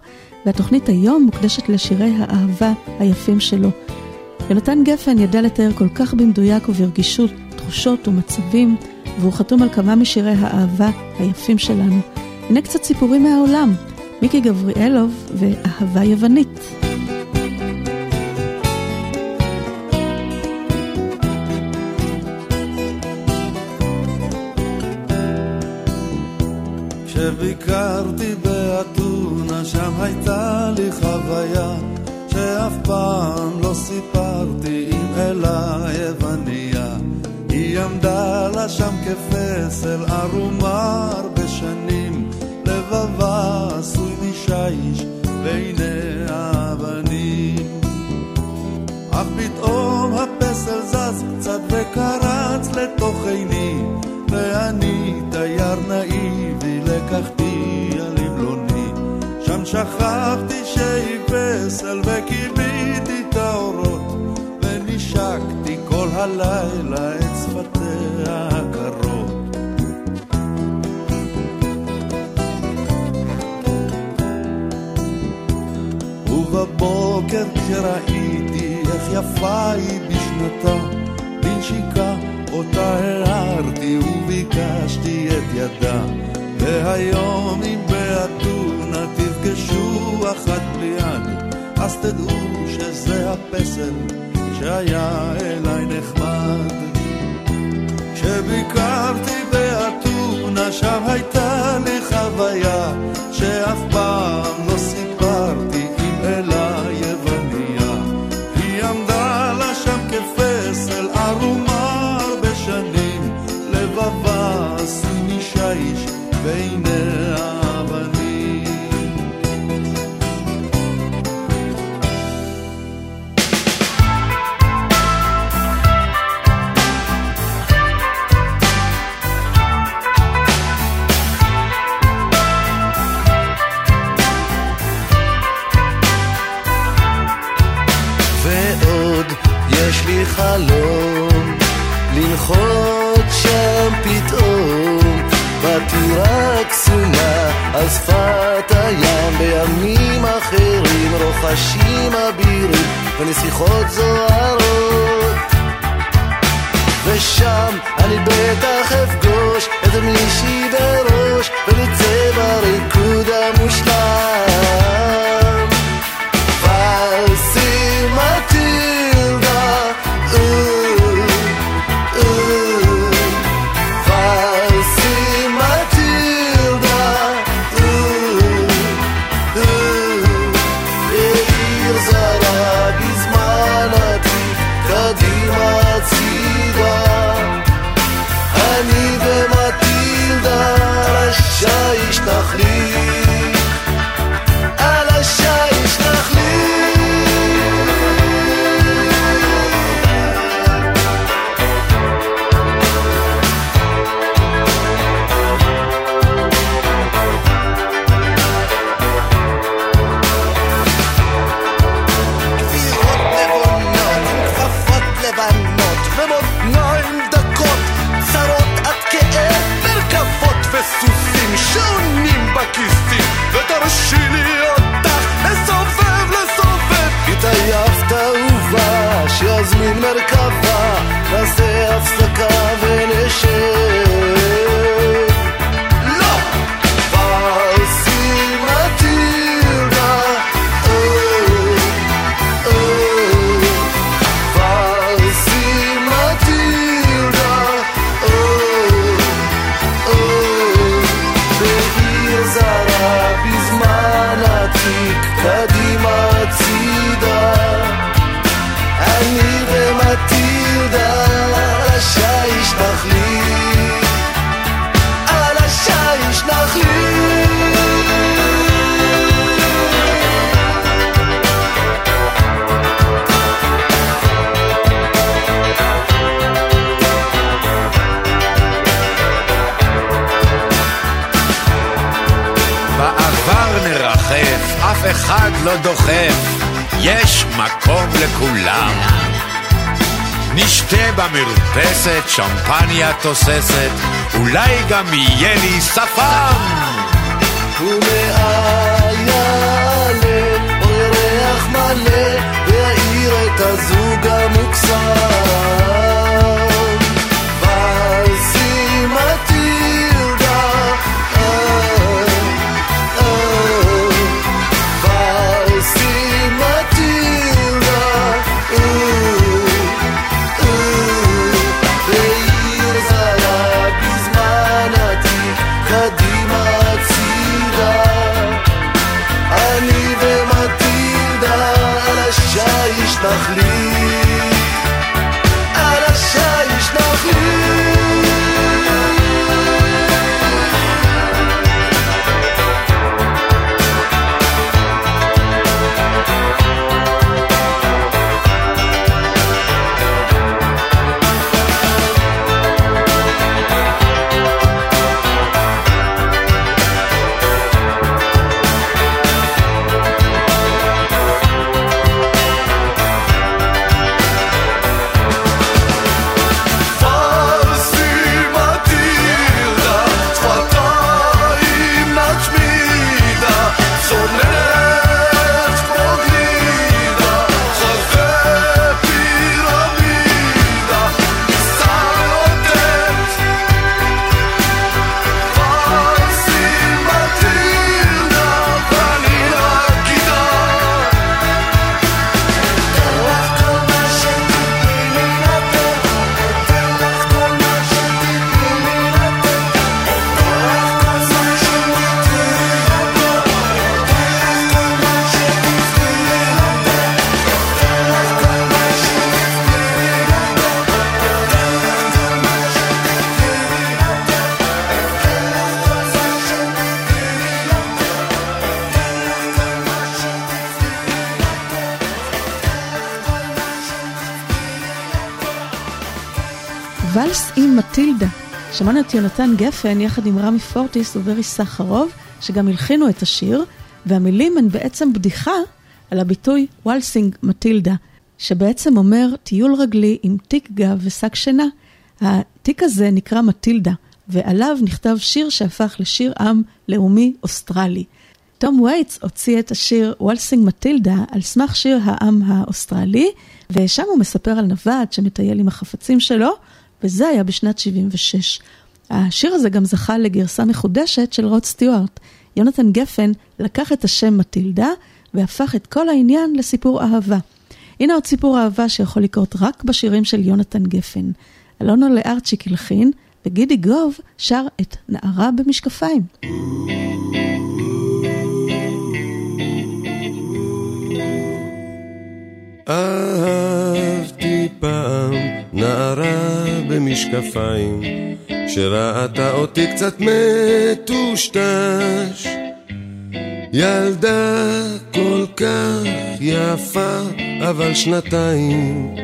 S3: והתוכנית היום מוקדשת לשירי האהבה היפים שלו. יונתן גפן ידע לתאר כל כך במדויק וברגישות תחושות ומצבים, והוא חתום על כמה משירי האהבה היפים שלנו. הנה קצת סיפורים מהעולם, מיקי גבריאלוב ואהבה יוונית.
S16: כשביקרתי באתונה, שם הייתה לי חוויה שאף פעם לא סיפרתי עם אלה יווניה. היא עמדה לה שם כפסל ערומה הרבה שנים, לבבה עשוי משיש בעיני האבנים. אך פתאום הפסל זז קצת וקרץ לתוך עיני, ואני תייר נאיבי לקחתי על עמלוני. שם שכחתי שהיא פסל וכיביתי את האורות, ונשקתי כל הלילה את שפתיה הקרות. ובבוקר כשראיתי איך יפה היא בשנתה, בנשיקה אותה הערתי וביקשתי את ידה. והיום אם באתונה תפגשו אחת בלי יד, אז תדעו שזה הפסל שהיה אליי נחמד. כשביקרתי באתונה שם הייתה לי חוויה שאף פעם
S4: על שפת הים בימים אחרים רוחשים אבירים ונסיכות זוהרות. ושם אני בטח אפגוש את מישהי בראש ונצא בריקוד המושלם. Falsi
S23: אחד לא דוחף.
S24: יש מקום לכולם. נשתה במרפסת, שמפניה תוססת, אולי גם יהיה לי שפם.
S6: ומעל יעלה אור ירח מלא, ויעיר את הזוג המוקסם. מטילדה.
S3: שמענו את יונתן גפן יחד עם רמי פורטיס וברי סחרוף, שגם הלחינו את השיר, והמילים הן בעצם בדיחה על הביטוי Waltzing Matilda, שבעצם אומר טיול רגלי עם תיק גב ושק שינה. התיק הזה נקרא מטילדה, ועליו נכתב שיר שהפך לשיר עם לאומי אוסטרלי. תום וייטס הוציא את השיר Waltzing Matilda על סמך שיר העם האוסטרלי, ושם הוא מספר על נווד שמטייל עם החפצים שלו, וזה היה בשנת 76. השיר הזה גם זכה לגרסה מחודשת של רוד סטיוארט. יונתן גפן לקח את השם מטילדה והפך את כל העניין לסיפור אהבה. הנה עוד סיפור אהבה שיכול לקרות רק בשירים של יונתן גפן. אלונו לארצ'יק הלחין, וגידי גוב שר את נערה במשקפיים.
S22: אהבתי פעם נערה במשקפיים שראתה אותי קצת מטושטש ילדה כל כך יפה אבל שנתיים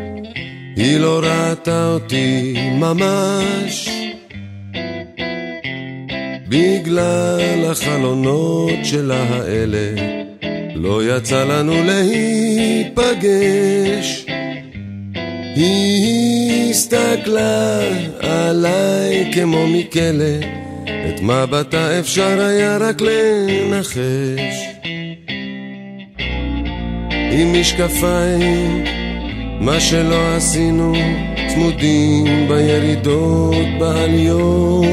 S22: היא לא ראתה אותי ממש בגלל החלונות שלה האלה לא יצא לנו להיפגש. היא הסתכלה עליי כמו מכלא, את מבטה אפשר היה רק לנחש. עם משקפיים, מה שלא עשינו, צמודים בירידות, בעליות.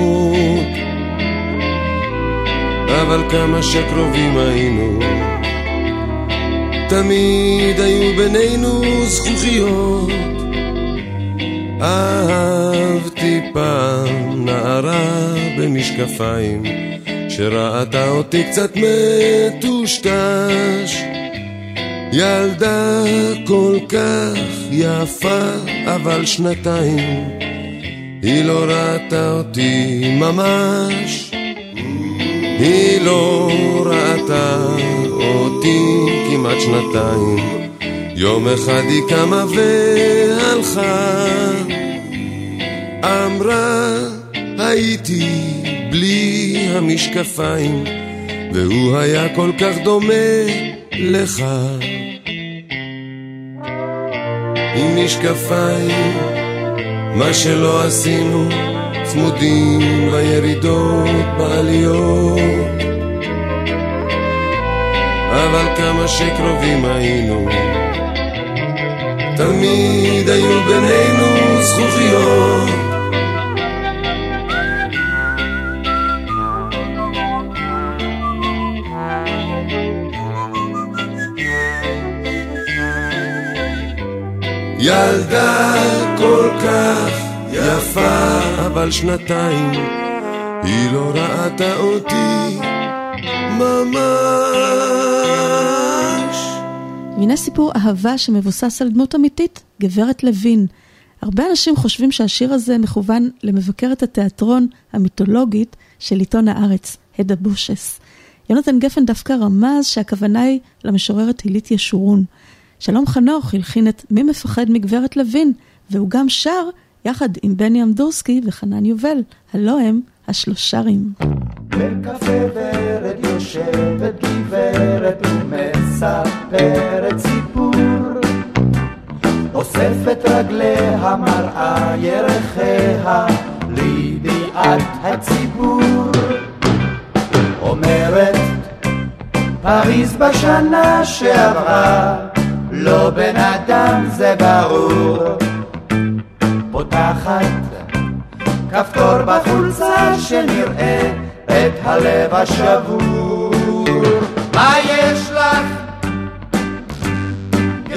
S22: אבל כמה שקרובים היינו, תמיד היו בינינו זכוכיות. אהבתי פעם נערה במשקפיים, שראתה אותי קצת מטושטש. ילדה כל כך יפה, אבל שנתיים, היא לא ראתה אותי ממש. היא לא ראתה אותי כמעט שנתיים, יום אחד היא קמה והלכה, אמרה הייתי בלי המשקפיים, והוא היה כל כך דומה לך. עם משקפיים, מה שלא עשינו, צמודים בירידות, בעליות. אבל כמה שקרובים היינו, תמיד היו בינינו זכוכיות. ילדה כל כך יפה, אבל שנתיים היא לא ראתה אותי ממש.
S3: והנה סיפור אהבה שמבוסס על דמות אמיתית, גברת לוין. הרבה אנשים חושבים שהשיר הזה מכוון למבקרת התיאטרון המיתולוגית של עיתון הארץ, הדה בושס. יונתן גפן דווקא רמז שהכוונה היא למשוררת הילית ישורון. שלום חנוך הלחין את מי מפחד מגברת לוין, והוא גם שר יחד עם בני אמדורסקי וחנן יובל, הלא הם השלושרים.
S25: בקפה ורד יושבת גברת ומספרת סיפור. אוספת רגליה מראה ירחיה לידיעת הציבור. אומרת פריז בשנה שעברה לא בן אדם זה ברור. פותחת כפתור בחולצה שנראה את הלב השבור.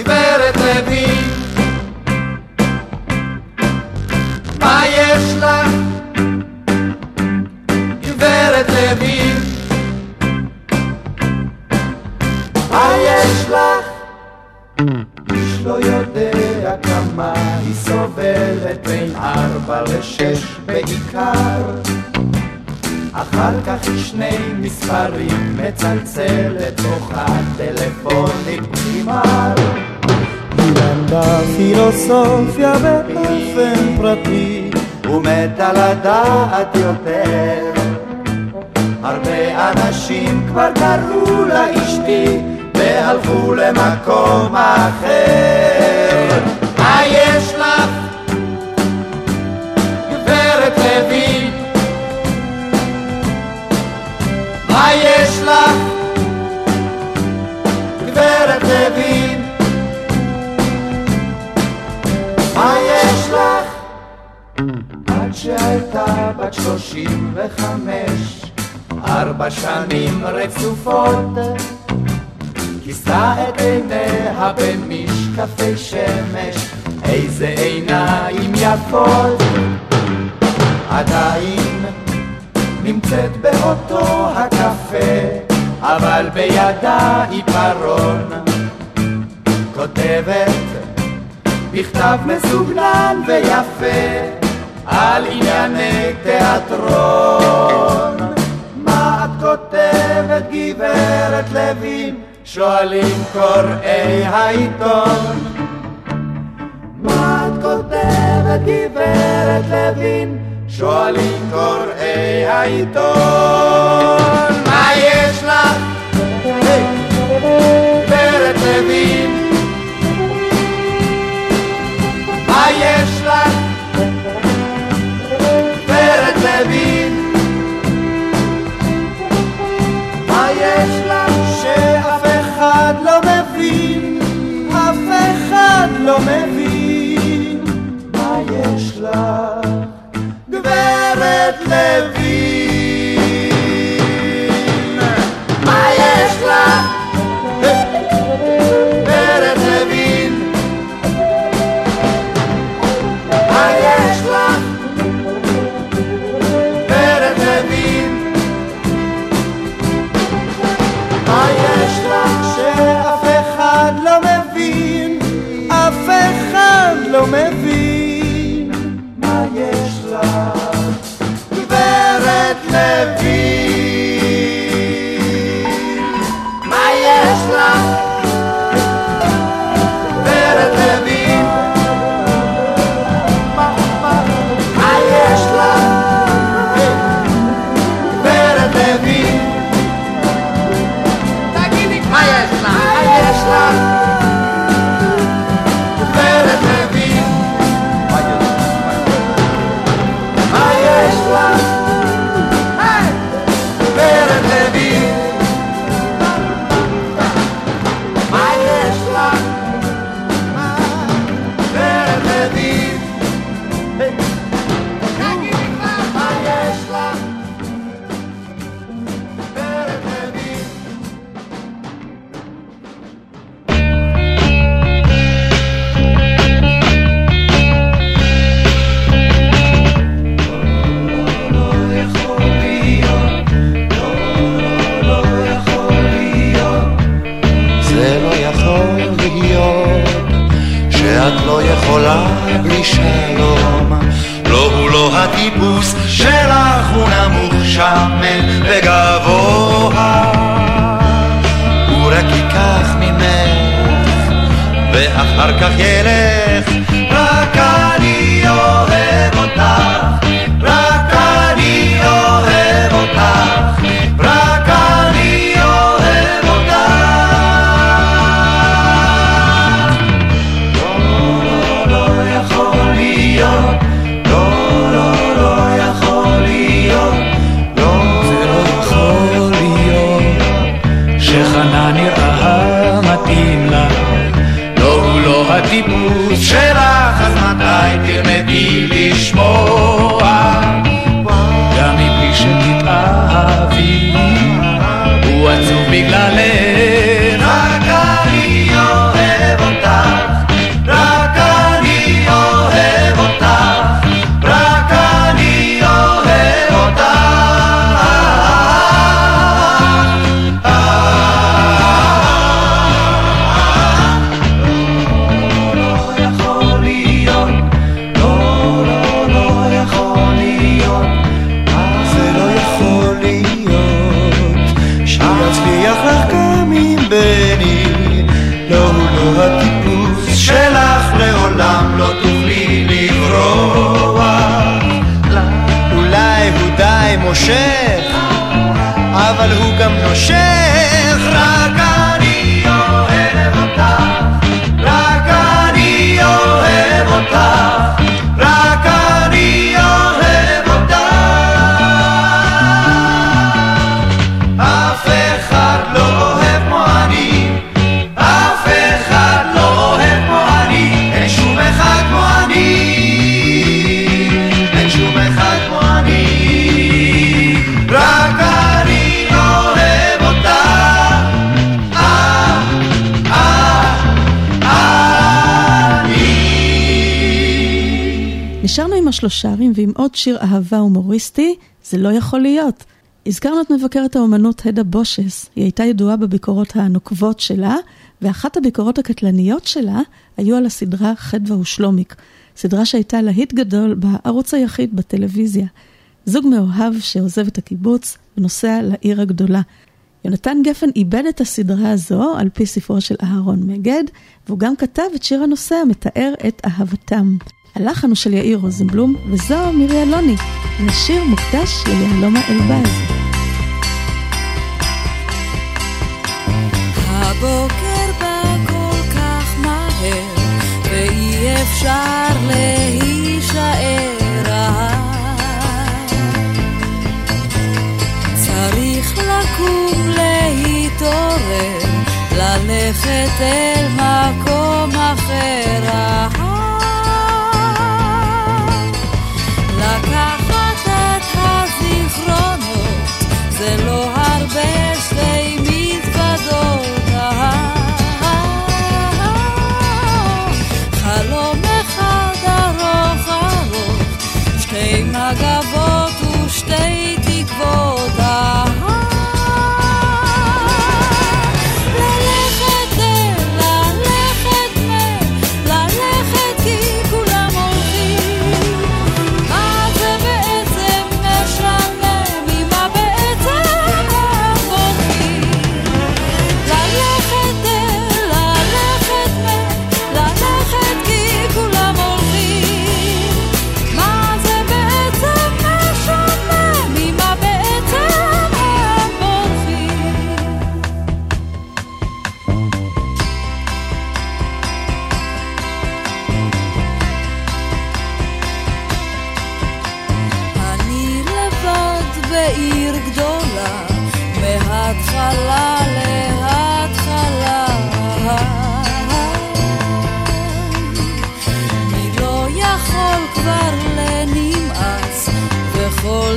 S25: גברת לוי? מה יש לך, גברת לוי? מה יש לך? איש לא יודע כמה היא סובלת בין ארבע לשש בעיקר אחר כך היא שני מספרים מצלצלת בוכה טלפונים נגמר היא למדה פילוסופיה באופן פרטי ומתה לדעת יותר הרבה אנשים כבר קראו לה אשתי והלכו למקום אחר. מה יש לך, גברת לוי? מה יש לך, שהייתה בת שלושים וחמש, ארבע שנים רצופות כיסה את עיניה במשקפי שמש, איזה עיניים יפות. עדיין נמצאת באותו הקפה, אבל בידה עיפרון. כותבת בכתב מסוגנן ויפה על ענייני תיאטרון. מה את כותבת גברת לוין? שואלים קוראי העיתון. מה את כותבת גברת לוין? שואלים קוראי העיתון. מה יש לך? גברת לוין? מה יש לוין? מה יש לך שאף אחד לא מבין? אף אחד לא מבין. מה יש לך? גברת לוין? אחר כך יש ממש לא
S3: שרים, ועם עוד שיר אהבה הומוריסטי, זה לא יכול להיות. הזכרנו את מבקרת האומנות הדה בושס, היא הייתה ידועה בביקורות הנוקבות שלה, ואחת הביקורות הקטלניות שלה היו על הסדרה חדווה ושלומיק, סדרה שהייתה להיט גדול בערוץ היחיד בטלוויזיה. זוג מאוהב שעוזב את הקיבוץ ונוסע לעיר הגדולה. יונתן גפן איבד את הסדרה הזו על פי ספרו של אהרון מגד, והוא גם כתב את שיר הנושא המתאר את אהבתם. הלחן הוא של יאיר רוזנבלום, וזו מירי אלוני, לשיר מוקדש ליהלומה אלבז.
S7: הבוקר בא כל כך מהר, ואי אפשר להישאר צריך לקום להתעורר, ללכת אל מקום אחר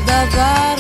S3: the bar.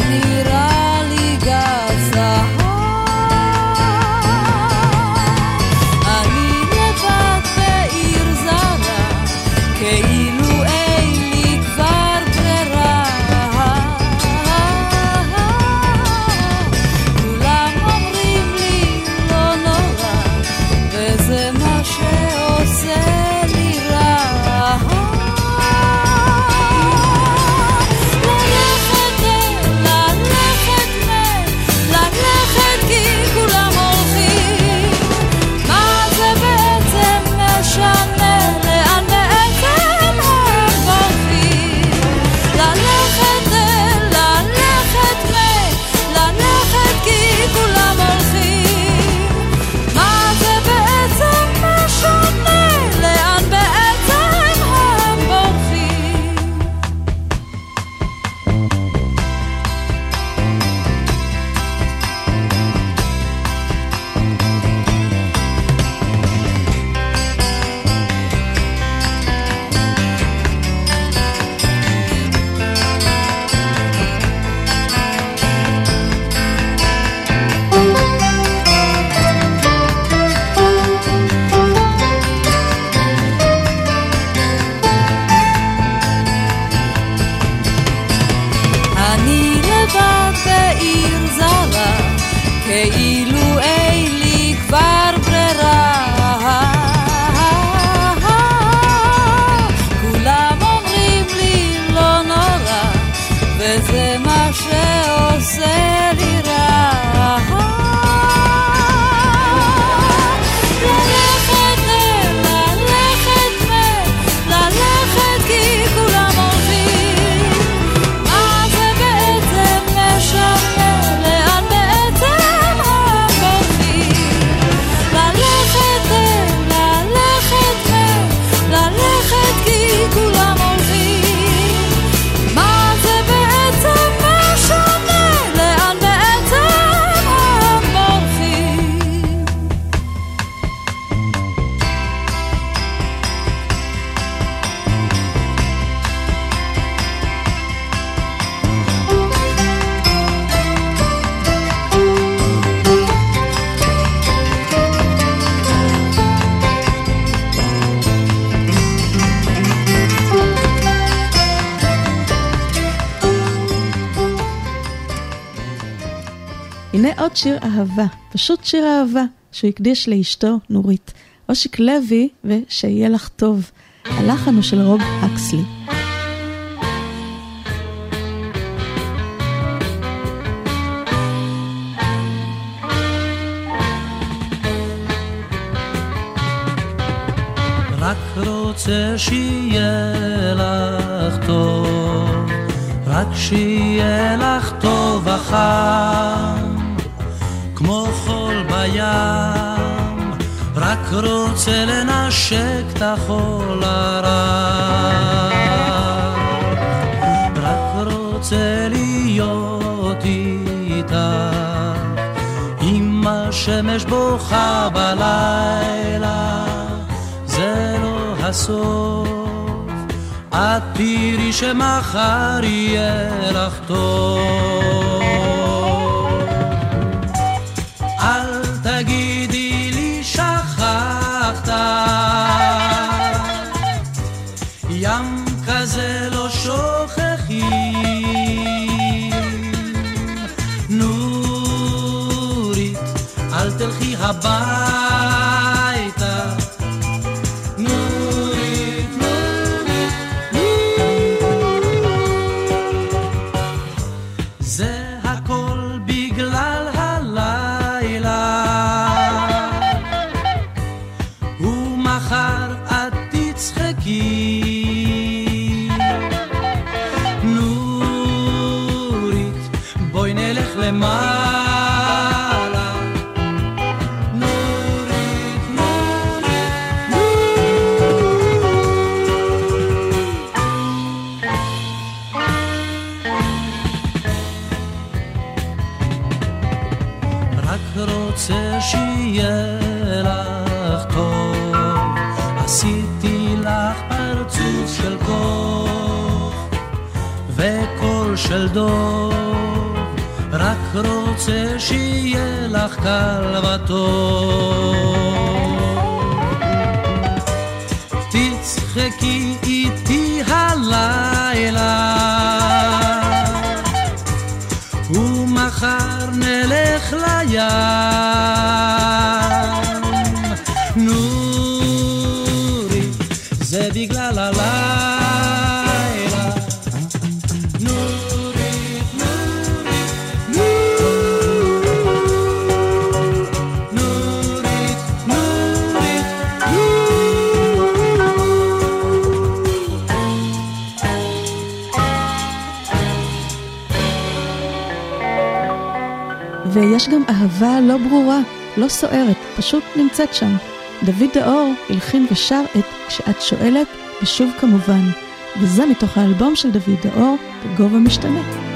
S3: שיר אהבה, פשוט שיר אהבה, שהוא הקדיש לאשתו נורית. אושיק לוי ו"שיהיה לך טוב". הלחן הוא של רוב הקסלי.
S18: רק רוצה שיהיה לך טוב, רק שיהיה לך טוב וחם, כמו חול בים, רק רוצה לנשק את החול הרע. רק רוצה להיות איתך, אם השמש בוכה בלילה. זה לא הסוף, את תראי שמחר יהיה לך טוב. אל רוצה שיהיה לך קל וטוב. תצחקי איתי הלילה ומחר נלך לים.
S3: גם אהבה לא ברורה, לא סוערת, פשוט נמצאת שם. דוד דאור הלחין ושר את "כשאת שואלת" ושוב כמובן, וזה מתוך האלבום של דוד דאור, בגובה משתנה.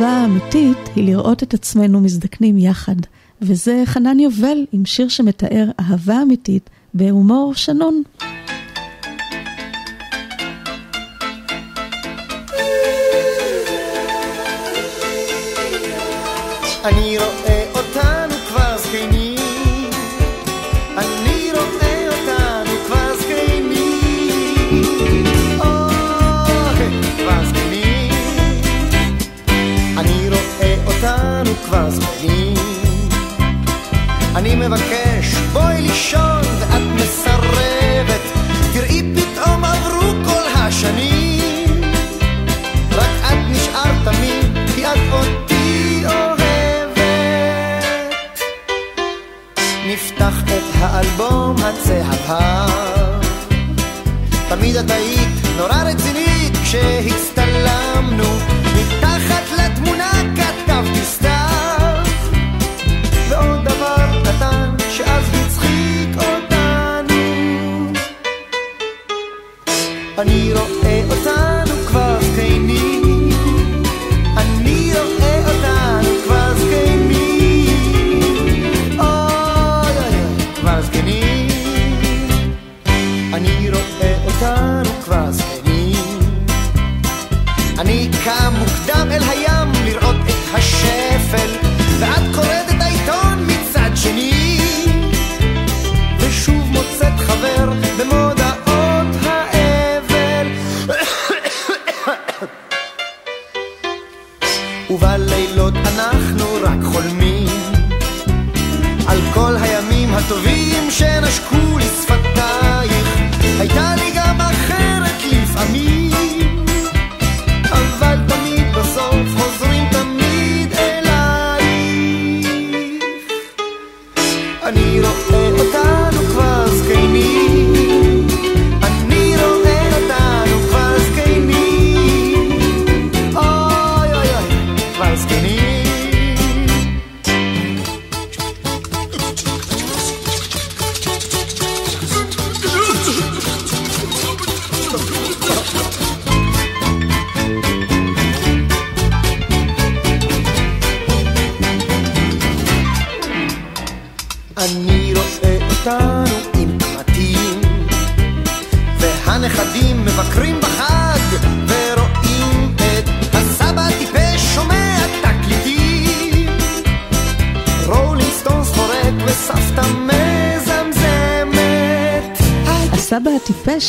S3: האהבה האמיתית היא לראות את עצמנו מזדקנים יחד, וזה חנן יובל עם שיר שמתאר אהבה אמיתית בהומור שנון.
S12: אני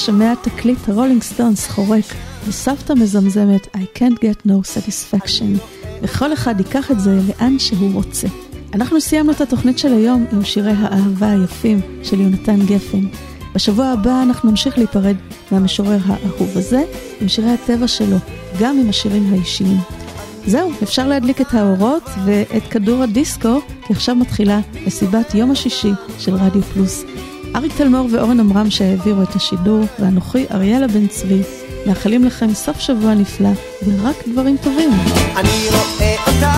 S3: שומע תקליט הרולינג סטונס חורק, וסבתא מזמזמת I can't get no satisfaction, וכל אחד ייקח את זה לאן שהוא רוצה. אנחנו סיימנו את התוכנית של היום עם שירי האהבה היפים של יונתן גפן. בשבוע הבא אנחנו נמשיך להיפרד מהמשורר האהוב הזה עם שירי הטבע שלו, גם עם השירים האישיים. זהו, אפשר להדליק את האורות ואת כדור הדיסקו, כי עכשיו מתחילה מסיבת יום השישי של רדיו פלוס. אריק תלמור ואורן עמרם שהעבירו את השידור, ואנוכי אריאלה בן צבי, מאחלים לכם סוף שבוע נפלא ורק דברים טובים.
S12: אני רואה אותה